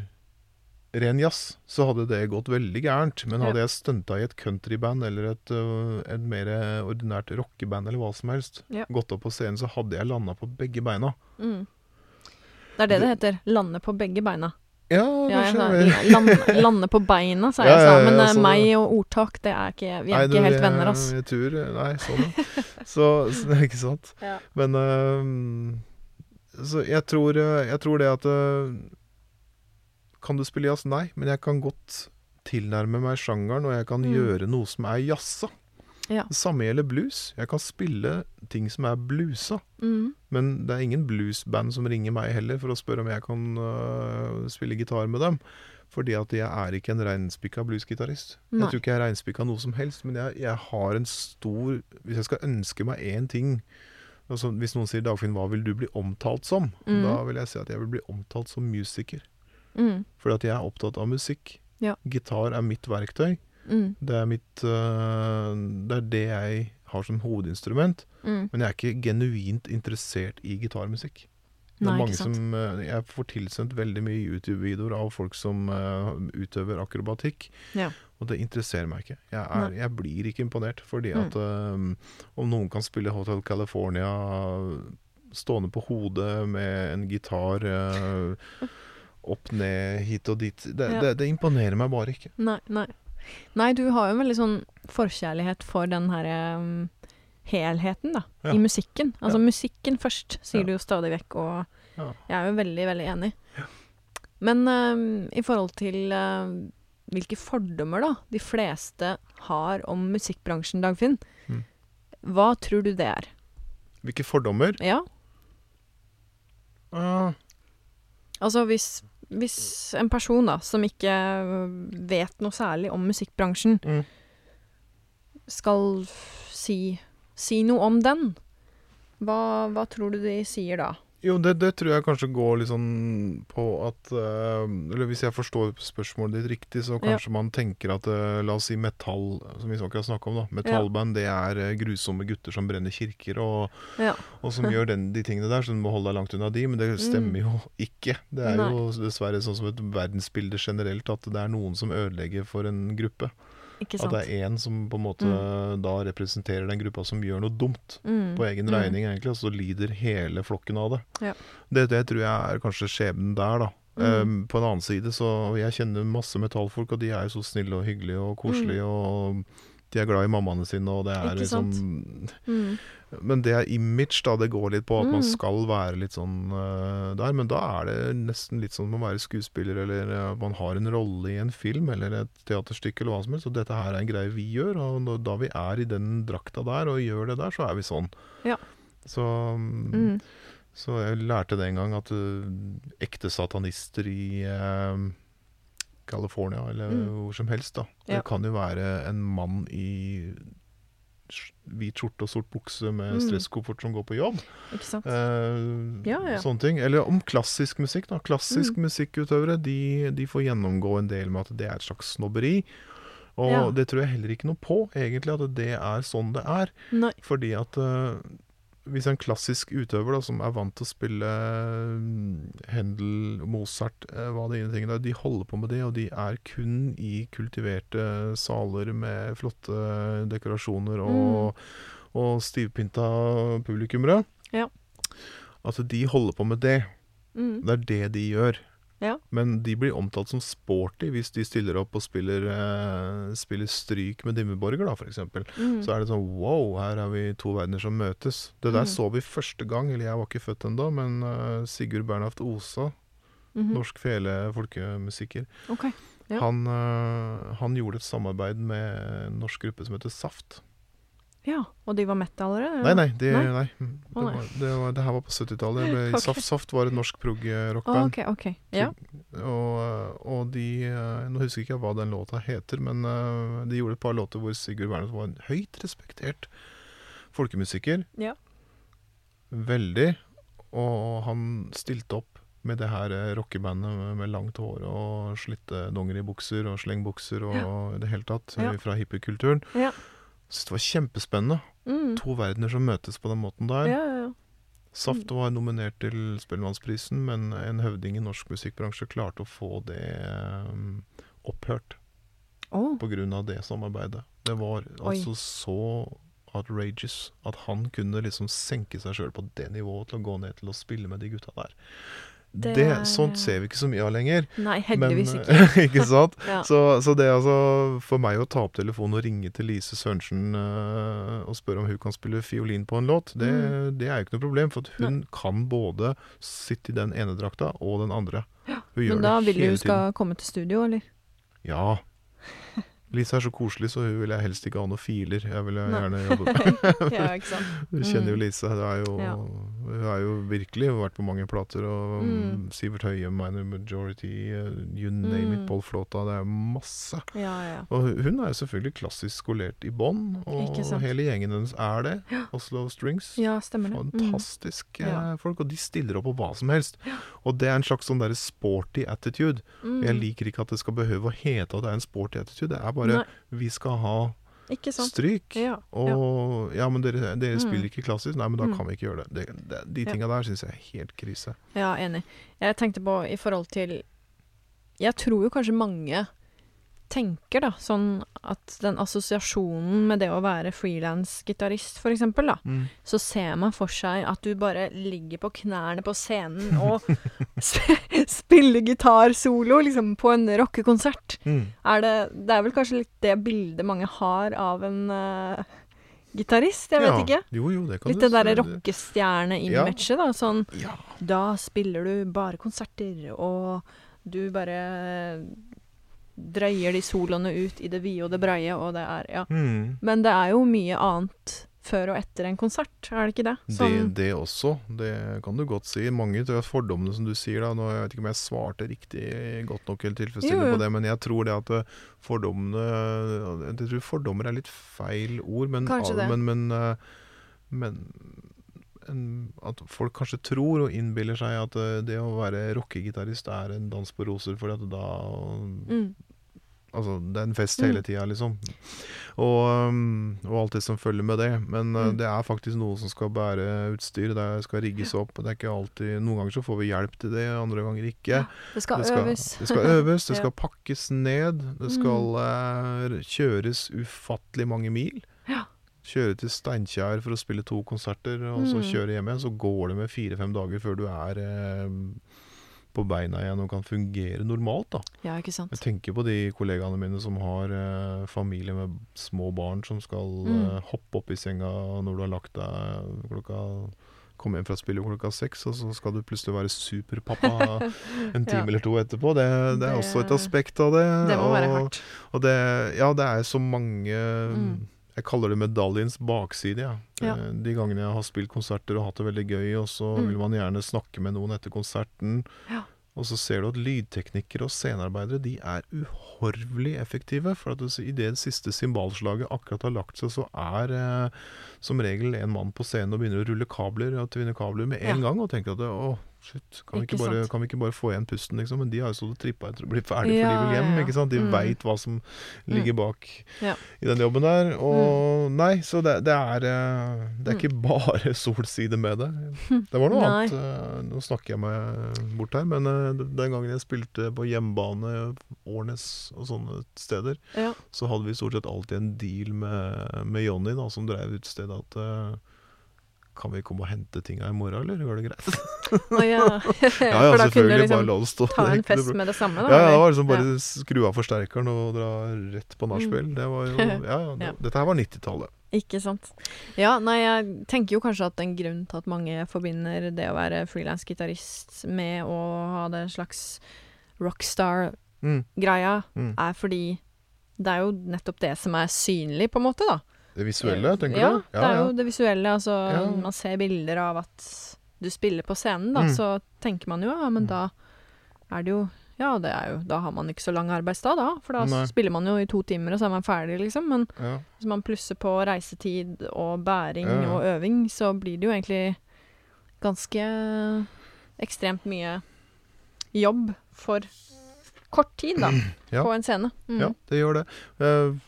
ren jazz, så hadde det gått veldig gærent. Men hadde jeg stunta i et countryband eller et, øh, et mer ordinært rockeband eller hva som helst, Ja. gått opp på scenen, så hadde jeg landa på begge beina. Mm. Det er det det heter. Lande på begge beina. Ja, Ja, jeg (laughs) lande, lande på beina, sa jeg. Ja, ja, Men ja. meg og ordtak, det er ikke Vi er Nei, ikke helt jeg- venner, ass. Jeg tror, nei, sånn, ja. (laughs) Så, så (laughs) Ikke sant? Ja. Men uh, Så jeg tror, øh, jeg tror det at øh, Kan du spille jazz? Nei, men jeg kan godt tilnærme meg sjangeren, og jeg kan Mm. gjøre noe som er jazza. Ja. Det samme gjelder blues. Jeg kan spille ting som er bluesa. Mm. Men det er ingen bluesband som ringer meg heller for å spørre om jeg kan uh, spille gitar med dem. Fordi at jeg er ikke en reinspikka bluesgitarist. Jeg tror ikke jeg er reinspikka noe som helst, men jeg, jeg har en stor Hvis jeg skal ønske meg én ting altså Hvis noen sier 'Dagfinn, hva vil du bli omtalt som?' Mm. Da vil jeg si at jeg vil bli omtalt som musiker. Mm. Fordi at jeg er opptatt av musikk. Ja. Gitar er mitt verktøy. Mm. Det er mitt uh, Det er det jeg har som hovedinstrument. Mm. Men jeg er ikke genuint interessert i gitarmusikk. Det er Nei, mange som uh, Jeg får tilsendt veldig mye YouTube-videoer av folk som uh, utøver akrobatikk. Ja. Og det interesserer meg ikke. Jeg, er, jeg blir ikke imponert. Fordi Mm. at om noen kan spille Hotel California stående på hodet med en gitar (laughs) opp, ned, hit og dit det, Ja. det, det imponerer meg bare ikke. Nei, nei. Nei, du har jo en veldig sånn forkjærlighet for den herre um, helheten, da, Ja. i musikken. Altså Ja. musikken først, sier du jo stadig vekk, og Ja. jeg er jo veldig, veldig enig. Men um, i forhold til uh, hvilke fordommer da de fleste har om musikkbransjen, Dagfinn, Mm. hva tror du det er? Hvilke fordommer? Ja, Uh. altså hvis, hvis en person da, som ikke vet noe særlig om musikkbransjen, mm. skal si, si noe om den, hva, hva tror du de sier da? Jo, det, det tror jeg kanskje går litt sånn på at eh, Eller hvis jeg forstår spørsmålet ditt riktig, så Ja. kanskje man tenker at eh, La oss si metall, som vi akkurat snakka om, da. Metallband, det er eh, grusomme gutter som brenner kirker og, Ja. og som gjør den, de tingene der, så du må holde deg langt unna de. Men det stemmer jo ikke. Det er Nei. jo dessverre sånn som et verdensbilde generelt, at det er noen som ødelegger for en gruppe. At det er én som på en måte da representerer den gruppa som gjør noe dumt Mm, på egen mm, regning, egentlig, og så lider hele flokken av det. Ja. Det, det tror jeg er kanskje skjebnen der, da. Mm. Um, på en annen side så Jeg kjenner masse metallfolk, og de er jo så snille og hyggelige og koselige, og de er glad i mammaene sine, og det er. Liksom Mm, Men det er image, da. Det går litt på at man Mm. skal være litt sånn uh, der. Men da er det nesten litt sånn å være skuespiller, eller uh, man har en rolle i en film eller et teaterstykke eller hva som helst. Og dette her er en greie vi gjør, og når, da vi er i den drakta der og gjør det der, så er vi sånn. Ja. Så mm, så jeg lærte det en gang at uh, ekte satanister i uh, California, eller Mm. hvor som helst, da. Ja. Det kan jo være en mann i hvit skjorte og sort bukse med Mm. stresskoffert som går på jobb. ikke sant? Eh, Ja, ja. Sånne ting. Eller om klassisk musikk, da. Klassisk Mm. musikkutøvere, de, de får gjennomgå en del med at det er et slags snobberi. Og Ja. det tror jeg heller ikke noe på, egentlig, at det er sånn det er. Nei. Fordi at eh, hvis en klassisk utøver da, som er vant til å spille eh, Händel, Mozart, uh, hva det ene tingene er, de holder på med det, og de er kun i kultiverte saler med flotte dekorasjoner og, og stivpynta publikummere. Ja. At de holder på med det. Mm, Det er det de gjør. Ja. Men de blir omtalt som sporty hvis de stiller opp og spiller, eh, spiller stryk med Dimmeborger, da, f.eks. mm, Så er det sånn wow, her er vi to verdener som møtes. Det der Mm. så vi første gang, eller jeg var ikke født ennå, men uh, Sigurd Bernhaft Osa, mhm. norsk fele folkemusiker, okay. Ja. han, uh, han gjorde et samarbeid med en norsk gruppe som heter Saft. Ja, og de var metalere? eller? Nei, nei. De, Nei? nei. Det, var, det, var, det her var på 70-tallet. (laughs) okay. Saft Saft var et norsk prog-rockband. ok, ok. Ja. Og, og de eh, Nå husker jeg ikke hva den låta heter, men eh, de gjorde et par låter hvor Sigurd Wærnes var en høyt respektert folkemusiker. Ja. Veldig. Og han stilte opp med det her eh, rockebandet med, langt hår og slitte dongeribukser og slengbukser og i det hele tatt, Ja. fra hippiekulturen. Ja. Syns det var kjempespennende. Mm. To verdener som møtes på den måten der. Ja, ja, ja. Saft var nominert til Spellemannsprisen, men en høvding i norsk musikkbransje klarte å få det um, opphørt grunn av det samarbeidet. Det var Oi. altså så outrageous at han kunne liksom senke seg sjøl på det nivået til å gå ned til å spille med de gutta der. Det Det, er- sånt ser vi ikke så mye av lenger. nei, heldigvis men, ikke. (laughs) ikke sant? (laughs) Ja. Så, så det altså For meg å ta opp telefonen og ringe til Lise Sørensen uh, og spørre om hun kan spille fiolin på en låt, det, Mm. det er jo ikke noe problem. For at hun kan både sitte i den ene drakta og den andre. Hun gjør Men da det vil du hele skal komme til studio, eller? tiden. Ja. Lise er så koselig, så hun vil jeg helst ikke ha noe filer. Jeg vil jeg gjerne jobbe (laughs) med. (laughs) ja. Du (laughs) kjenner jo Mm. Lise. Hun er jo, Ja. hun er jo virkelig hun har vært på mange plater. Og Mm. Sivert Høie, Minor Majority, uh, you name it, Mm. Pål Flåta. Det er masse. Ja, ja. Og hun er jo selvfølgelig klassisk skolert i bånn, og hele gjengen hennes er det. Oslo Strings. Ja, stemmer det. Mm. Fantastiske folk, og de stiller opp på hva som helst. Og det er en slags sånn derre sporty attitude. Mm. Jeg liker ikke at det skal behøve å hete at det er en sporty attitude. Det er bare Nei, vi skal ha stryk. Ja. ja. Og ja, men dere, dere Mm. spiller ikke klassisk. Nei, men da Mm. kan vi ikke gjøre det. De, de de Ja. tinga der syns jeg er helt krise. ja, enig. Jeg tenkte på i forhold til Jeg tror jo kanskje mange tenker da, sånn at den assosiasjonen med det å være frilansgitarist, for eksempel, da, så ser man for seg at du bare ligger på knærne på scenen (laughs) og spiller gitarsolo liksom, på en rockekonsert. Mm. Er det, det er vel kanskje litt det bildet mange har av en uh, gitarist? Jeg vet ja. ikke. Jo, jo, det kan Litt det derre rockestjerne-imaget, da. Sånn Ja. Da spiller du bare konserter, og du bare drøyer de soloene ut i det vide og det breie, og det er Ja. Mm. Men det er jo mye annet før og etter en konsert, er det ikke det? Som Det, det også, det kan du godt si. Mange av fordommene som du sier da, nå jeg vet ikke om jeg svarte riktig godt nok eller tilfredsstillende på det, men jeg tror det at eh, fordommene Jeg tror fordommer er litt feil ord, men, men, men, eh, men en, at folk kanskje tror og innbiller seg at eh, det å være rockegitarist er en dans på roser, fordi at da mm, Altså, det er en fest Mm. hele tida, liksom. Og, um, og alt det som følger med det. Men uh, Mm. det er faktisk noe som skal bære utstyr. Det skal rigges opp. Det er ikke alltid Noen ganger så får vi hjelp til det, andre ganger ikke. Det skal, det, skal øves. det skal øves, (laughs) det skal pakkes ned. Det Mm. skal uh, kjøres ufattelig mange mil. Kjøre til Steinkjer for å spille to konserter, og så Mm. kjøre hjem igjen. Så går det med fire-fem dager før du er eh, på beina igjen og kan fungere normalt. da. Ja, ikke sant. Jeg tenker på de kollegaene mine som har eh, familie med små barn som skal Mm. eh, hoppe opp i senga når du har lagt deg klokka Komme hjem fra spillet klokka seks, og så skal du plutselig være superpappa (laughs) en time Ja. eller to etterpå. Det, det er Det- også et aspekt av det. Det må være og, hardt. og det, ja, det er så mange Mm. Jeg kaller det medaljens bakside. Ja. Ja. Eh, De gangene jeg har spilt konserter og hatt det veldig gøy, og så Mm. vil man gjerne snakke med noen etter konserten. Ja. Og så ser du at lydteknikere og scenearbeidere de er uhorvelig effektive. For at i det siste cymbalslaget akkurat har lagt seg, så er eh, som regel en mann på scenen og begynner å rulle kabler og tvinne kabler med en Ja. gang. Og tenker at det, å, shit, kan vi, bare, kan vi ikke bare få igjen pusten, liksom? Men de har jo stått og trippa etter å bli ferdig, for de vil hjem. ja, ja. ikke sant? De Mm. veit hva som ligger bak Ja. i den jobben der. Og nei, så det, det er eh, Det er Mm. ikke bare (laughs) solside med det. Det var noe annet. eh, Nå snakker jeg meg bort her, men eh, den gangen jeg spilte på hjemmebane, Årnes og sånne steder, Ja. så hadde vi stort sett alltid en deal med, med Jonny, da, som drev utestedet, at kan vi komme og hente tinga i morgen, eller går det greit? Å, ja. (laughs) (laughs) Ja, ja, For da kunne du liksom ta en fest med det samme, da? Ja, ja, det var liksom bare Ja. skru av forsterkeren og dra rett på nachspiel. Det var jo (laughs) Ja. Det. Dette her var 90-tallet. Ikke sant. Ja, nei, jeg tenker jo kanskje at en grunn til at mange forbinder det å være frilansgitarist med å ha det slags rockstar-greia, Mm. Mm. er fordi det er jo nettopp det som er synlig, på en måte, da. Det visuelle, tenker ja, du? det er jo det visuelle. Altså, Ja. man ser bilder av at du spiller på scenen, da, Mm. så tenker man jo ja, men Mm. da er det jo Ja, det er jo Da har man ikke så lang arbeidsdag, da. For da Nei. spiller man jo i to timer, og så er man ferdig, liksom. Men Ja. hvis man plusser på reisetid og bæring Ja, ja. og øving, så blir det jo egentlig ganske ekstremt mye jobb for kort tid, da, (clears throat) Ja. på en scene. Mm. Ja, det gjør det. Eh,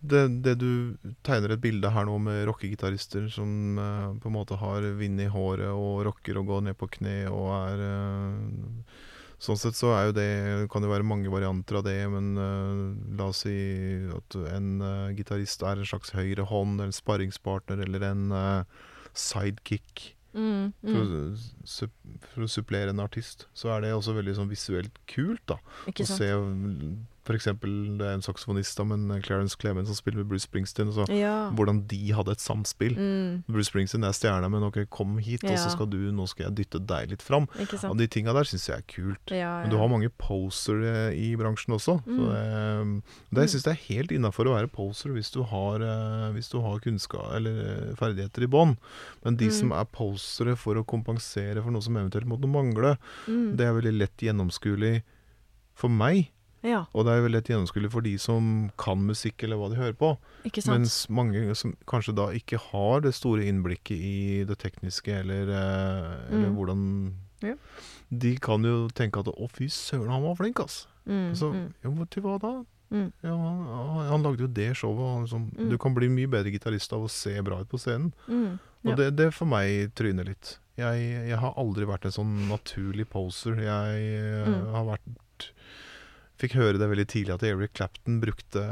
det. Det du tegner et bilde her nå med rockegitarister som uh, på en måte har vind i håret og rocker og går ned på kne og er uh, Sånn sett så er jo det kan det være mange varianter av det, men uh, la oss si at en gitarist er en slags høyre hånd, eller en sparringspartner, eller en sidekick. Mm, For, mm. å, sup- for å supplere en artist, så er det også veldig sånn visuelt kult, da. Å se f.eks. det en saksofonist, da, men Clarence Clemens som spiller med Bruce Springsteen, så Ja. hvordan de hadde et samspill. Mm, Bruce Springsteen er stjerna, men ok, kom hit, og så skal du, nå skal jeg dytte deg litt fram. Og de tinga der syns jeg er kult. Ja, Men du har mange posere i bransjen også. Så Mm. det, det syns jeg er helt innafor å være poser hvis du har, eh, hvis du har kunnskap eller eh, ferdigheter i bånn. Men de Mm. som er posere for å kompensere for noe som eventuelt måtte mangle, Mm. det er veldig lett gjennomskuelig for meg. Ja, Og det er veldig lett gjennomskuelig for de som kan musikk, eller hva de hører på. Mens mange som kanskje da ikke har det store innblikket i det tekniske, eller, eh, eller Mm. hvordan Ja. De kan jo tenke at 'å, fy søren, han var flink', ass. Mm, altså, mm, ja, men til hva da? Mm. Ja, han, han lagde jo det showet. Liksom, Mm. Du kan bli mye bedre gitarist av å se bra ut på scenen. mm, Og det, det for meg tryner litt. Jeg, jeg har aldri vært en sånn naturlig poser. Jeg eh, Mm. har vært Fikk høre det veldig tidlig at Eric Clapton brukte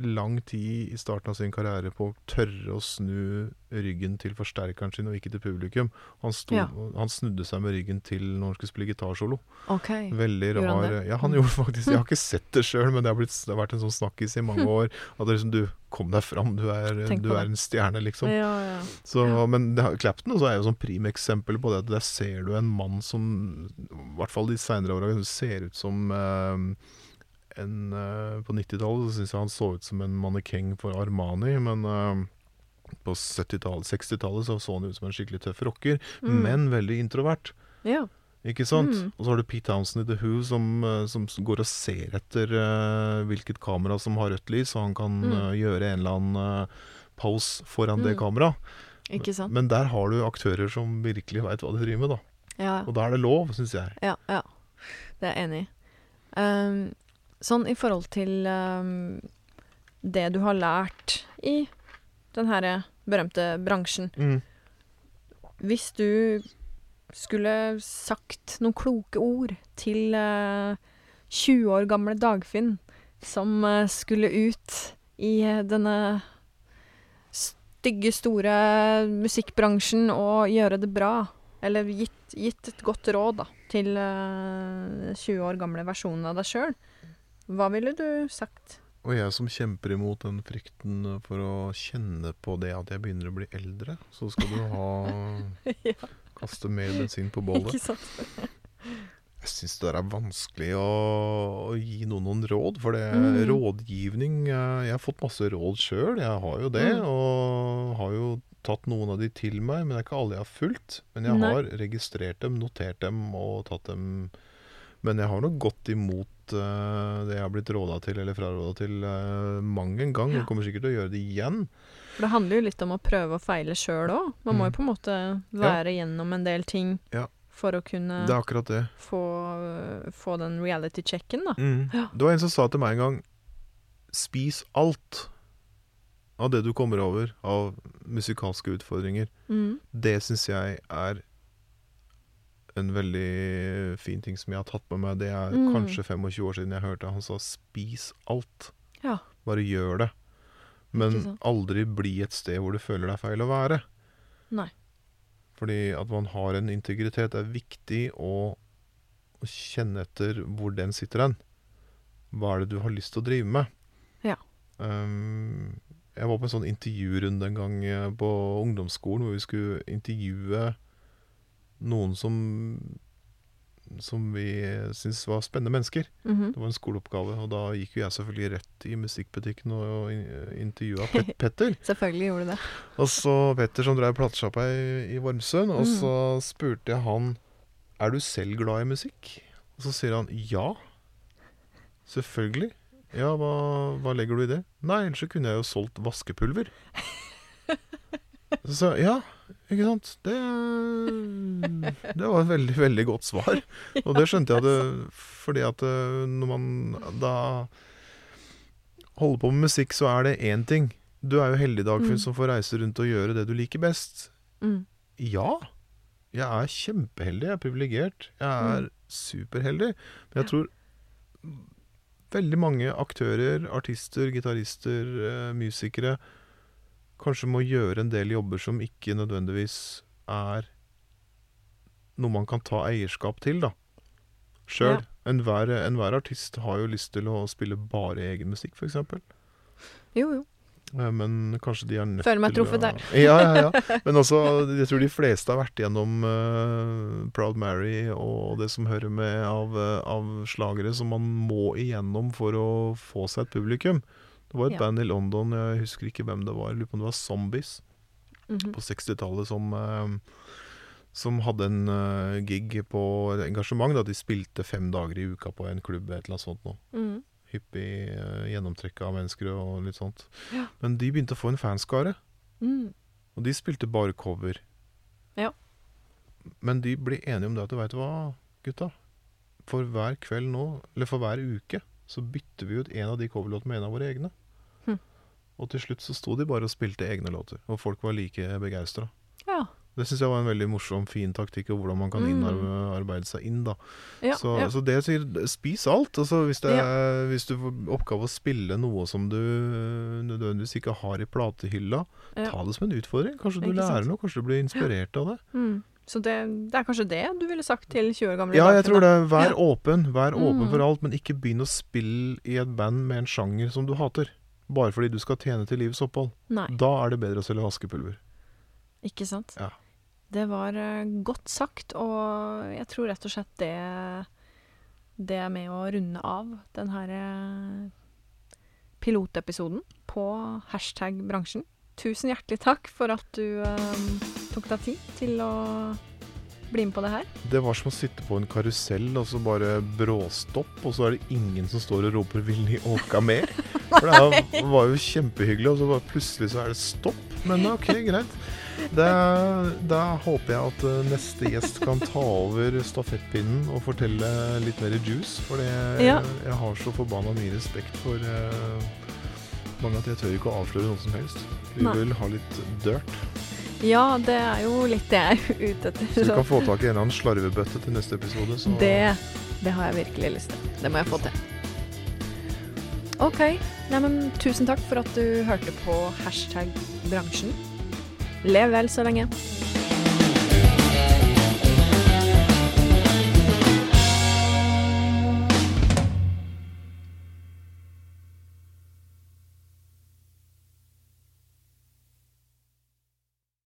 lang tid i starten av sin karriere på å tørre å snu ryggen til forsterkeren sin og ikke til publikum. Han, sto, Ja. han snudde seg med ryggen til når han skulle spille gitarsolo. OK. Veldig Gjorde han det? Ja, han Mm. gjorde faktisk Jeg har ikke (laughs) sett det sjøl, men det har, blitt, det har vært en sånn snakkis i mange (laughs) år. At det liksom du kom deg fram, du er, du er en stjerne, liksom. Ja, ja. Så. Men det, Clapton også er jo sånn primeksempel på det. at Der ser du en mann som, i hvert fall de seinere åra, ser ut som eh, en uh, På 90-tallet så syns jeg han så ut som en mannekeng for Armani, men eh, på 70-tallet, 60-tallet så så han ut som en skikkelig tøff rocker, Mm. men veldig introvert. ja. Ikke sant? Mm. Og så har du Pete Townsend i The Who som, eh, som går og ser etter uh, hvilket kamera som har rødt lys, så han kan Mm. uh, gjøre en eller annen uh, pose foran det Mm. kameraet. Ikke sant? Men der har du aktører som virkelig veit hva de driver med, da. Ja, Og da er det lov, syns jeg. ja. ja. Det er jeg enig i. Um, sånn i forhold til um, det du har lært i den her berømte bransjen. Mm. Hvis du skulle sagt noen kloke ord til eh, 20 år gamle Dagfinn, som eh, skulle ut i eh, denne stygge, store musikkbransjen og gjøre det bra, eller gitt, gitt et godt råd da, til eh, 20 år gamle versjonen av deg sjøl, hva ville du sagt? Og jeg som kjemper imot den frykten for å kjenne på det at jeg begynner å bli eldre, så skal du ha (laughs) ja, kaste mer bensin på bålet. Jeg syns det der er vanskelig å, å gi noen noen råd, for det Mm. rådgivning Jeg har fått masse råd sjøl, jeg har jo det. Mm. Og har jo tatt noen av de til meg, men det er ikke alle jeg har fulgt. Men jeg Nei. har registrert dem, notert dem og tatt dem Men jeg har nok gått imot eh, det jeg har blitt råda til, eller fraråda til, uh, mang en gang. Ja. Og kommer sikkert til å gjøre det igjen. For det handler jo litt om å prøve og feile sjøl òg. Man må Mm. jo på en måte være gjennom en del ting Ja. for å kunne Det er det. få, få den reality-checken, da. Mm. Ja. Det var en som sa til meg en gang Spis alt av det du kommer over av musikalske utfordringer. Mm. Det syns jeg er en veldig fin ting som jeg har tatt med meg. Det er Mm. kanskje 25 år siden jeg hørte han sa 'spis alt'. Ja. Bare gjør det. Men aldri bli et sted hvor du føler det er feil å være. Nei. Fordi at man har en integritet, er viktig å, å kjenne etter hvor den sitter hen. Hva er det du har lyst til å drive med? Ja. Um, jeg var på en sånn intervjurunde en gang eh, på ungdomsskolen hvor vi skulle intervjue noen som som vi syntes var spennende mennesker. Mhm. Det var en skoleoppgave, og da gikk jo jeg selvfølgelig rett i musikkbutikken og og intervjua Pet (laughs) Petter. Selvfølgelig gjorde du det. Og så Petter som drev platesjappa i, i Vormsund, og Mm. så spurte jeg han Er du selv glad i musikk. Og så sier han ja. Selvfølgelig. Ja, hva, hva legger du i det? Nei, ellers så kunne jeg jo solgt vaskepulver. (laughs) Så sa jeg ja, ikke sant. Det, det var et veldig, veldig godt svar. (laughs) Og det skjønte jeg det, fordi at eh, når man da holder på med musikk, så er det én ting. Du er jo heldig, Dagfinn, Mm. som får reise rundt og gjøre det du liker best. Mm. Ja, jeg er kjempeheldig. Jeg er privilegert. Jeg er Mm. superheldig. Men jeg tror veldig mange aktører, artister, gitarister, eh, musikere kanskje må gjøre en del jobber som ikke nødvendigvis er noe man kan ta eierskap til, da. Sjøl. Ja. Enhver, enhver artist har jo lyst til å spille bare egen musikk, f.eks. Jo, jo. Eh, Men kanskje de er nødt Føler meg til truffet å der. (laughs) Ja, ja, ja. (laughs) Men også, jeg tror de fleste har vært gjennom uh, Proud Mary og det som hører med av, eh, av slagere som man må igjennom for å få seg et publikum. Det var et Ja. band i London, jeg husker ikke hvem det var, jeg lurer på om det var Zombies Mhm. på 60-tallet som, eh, som hadde en eh, gig på et engasjement. Da de spilte fem dager i uka på en klubb, et eller annet sånt noe Mm. hyppig uh, gjennomtrekk av mennesker og litt sånt. Ja. Men de begynte å få en fanskare, Mm. og de spilte bare cover. Ja. Men de ble enige om det at du veit hva, gutta. For hver kveld nå, eller for hver uke, så bytter vi ut en av de coverlåtene med en av våre egne. Hm. Og til slutt så sto de bare og spilte egne låter, og folk var like begeistra. Ja. Det syns jeg var en veldig morsom, fin taktikk, og hvordan man kan Mm. innarbeide seg inn, da. Ja, Så, ja. så det sier, spis alt. Altså, hvis, det er, hvis du får oppgave å spille noe som du nødvendigvis ikke har i platehylla, ja. ta det som en utfordring. Kanskje du lærer sant? noe, kanskje du blir inspirert av det. Mm. Så det, det er kanskje det du ville sagt til 20 år gamle Ja, jeg tror det. Vær Ja. åpen. Vær åpen Mm. for alt, men ikke begynn å spille i et band med en sjanger som du hater. Bare fordi du skal tjene til livets opphold. Nei, Da er det bedre å selge vaskepulver. ikke sant? Ja. Det var eh, godt sagt, og jeg tror rett og slett det Det er med å runde av den her eh, pilotepisoden på hashtag bransjen. Tusen hjertelig takk for at du eh, tok deg tid til å bli med på det her. Det var som å sitte på en karusell og så bare bråstopp, og så er det ingen som står og roper 'vil ni åka mer'? (laughs) For det var jo kjempehyggelig, og så bare plutselig så er det stopp. Men ok, greit. Da håper jeg at eh, neste gjest kan ta over stafettpinnen og fortelle litt mer juice. For det- Ja. jeg har så forbanna mye respekt for uh, mange at jeg tør ikke å avsløre noe som helst. Vi Nei. vil ha litt dirt. Ja, det er jo litt det jeg er ute etter. Så du kan få tak i en eller annen slarvebøtte til neste episode. Så Det, det har jeg virkelig lyst til. Det må jeg få til. OK. Nei, men tusen takk for at du hørte på hashtag bransjen. Lev vel så lenge.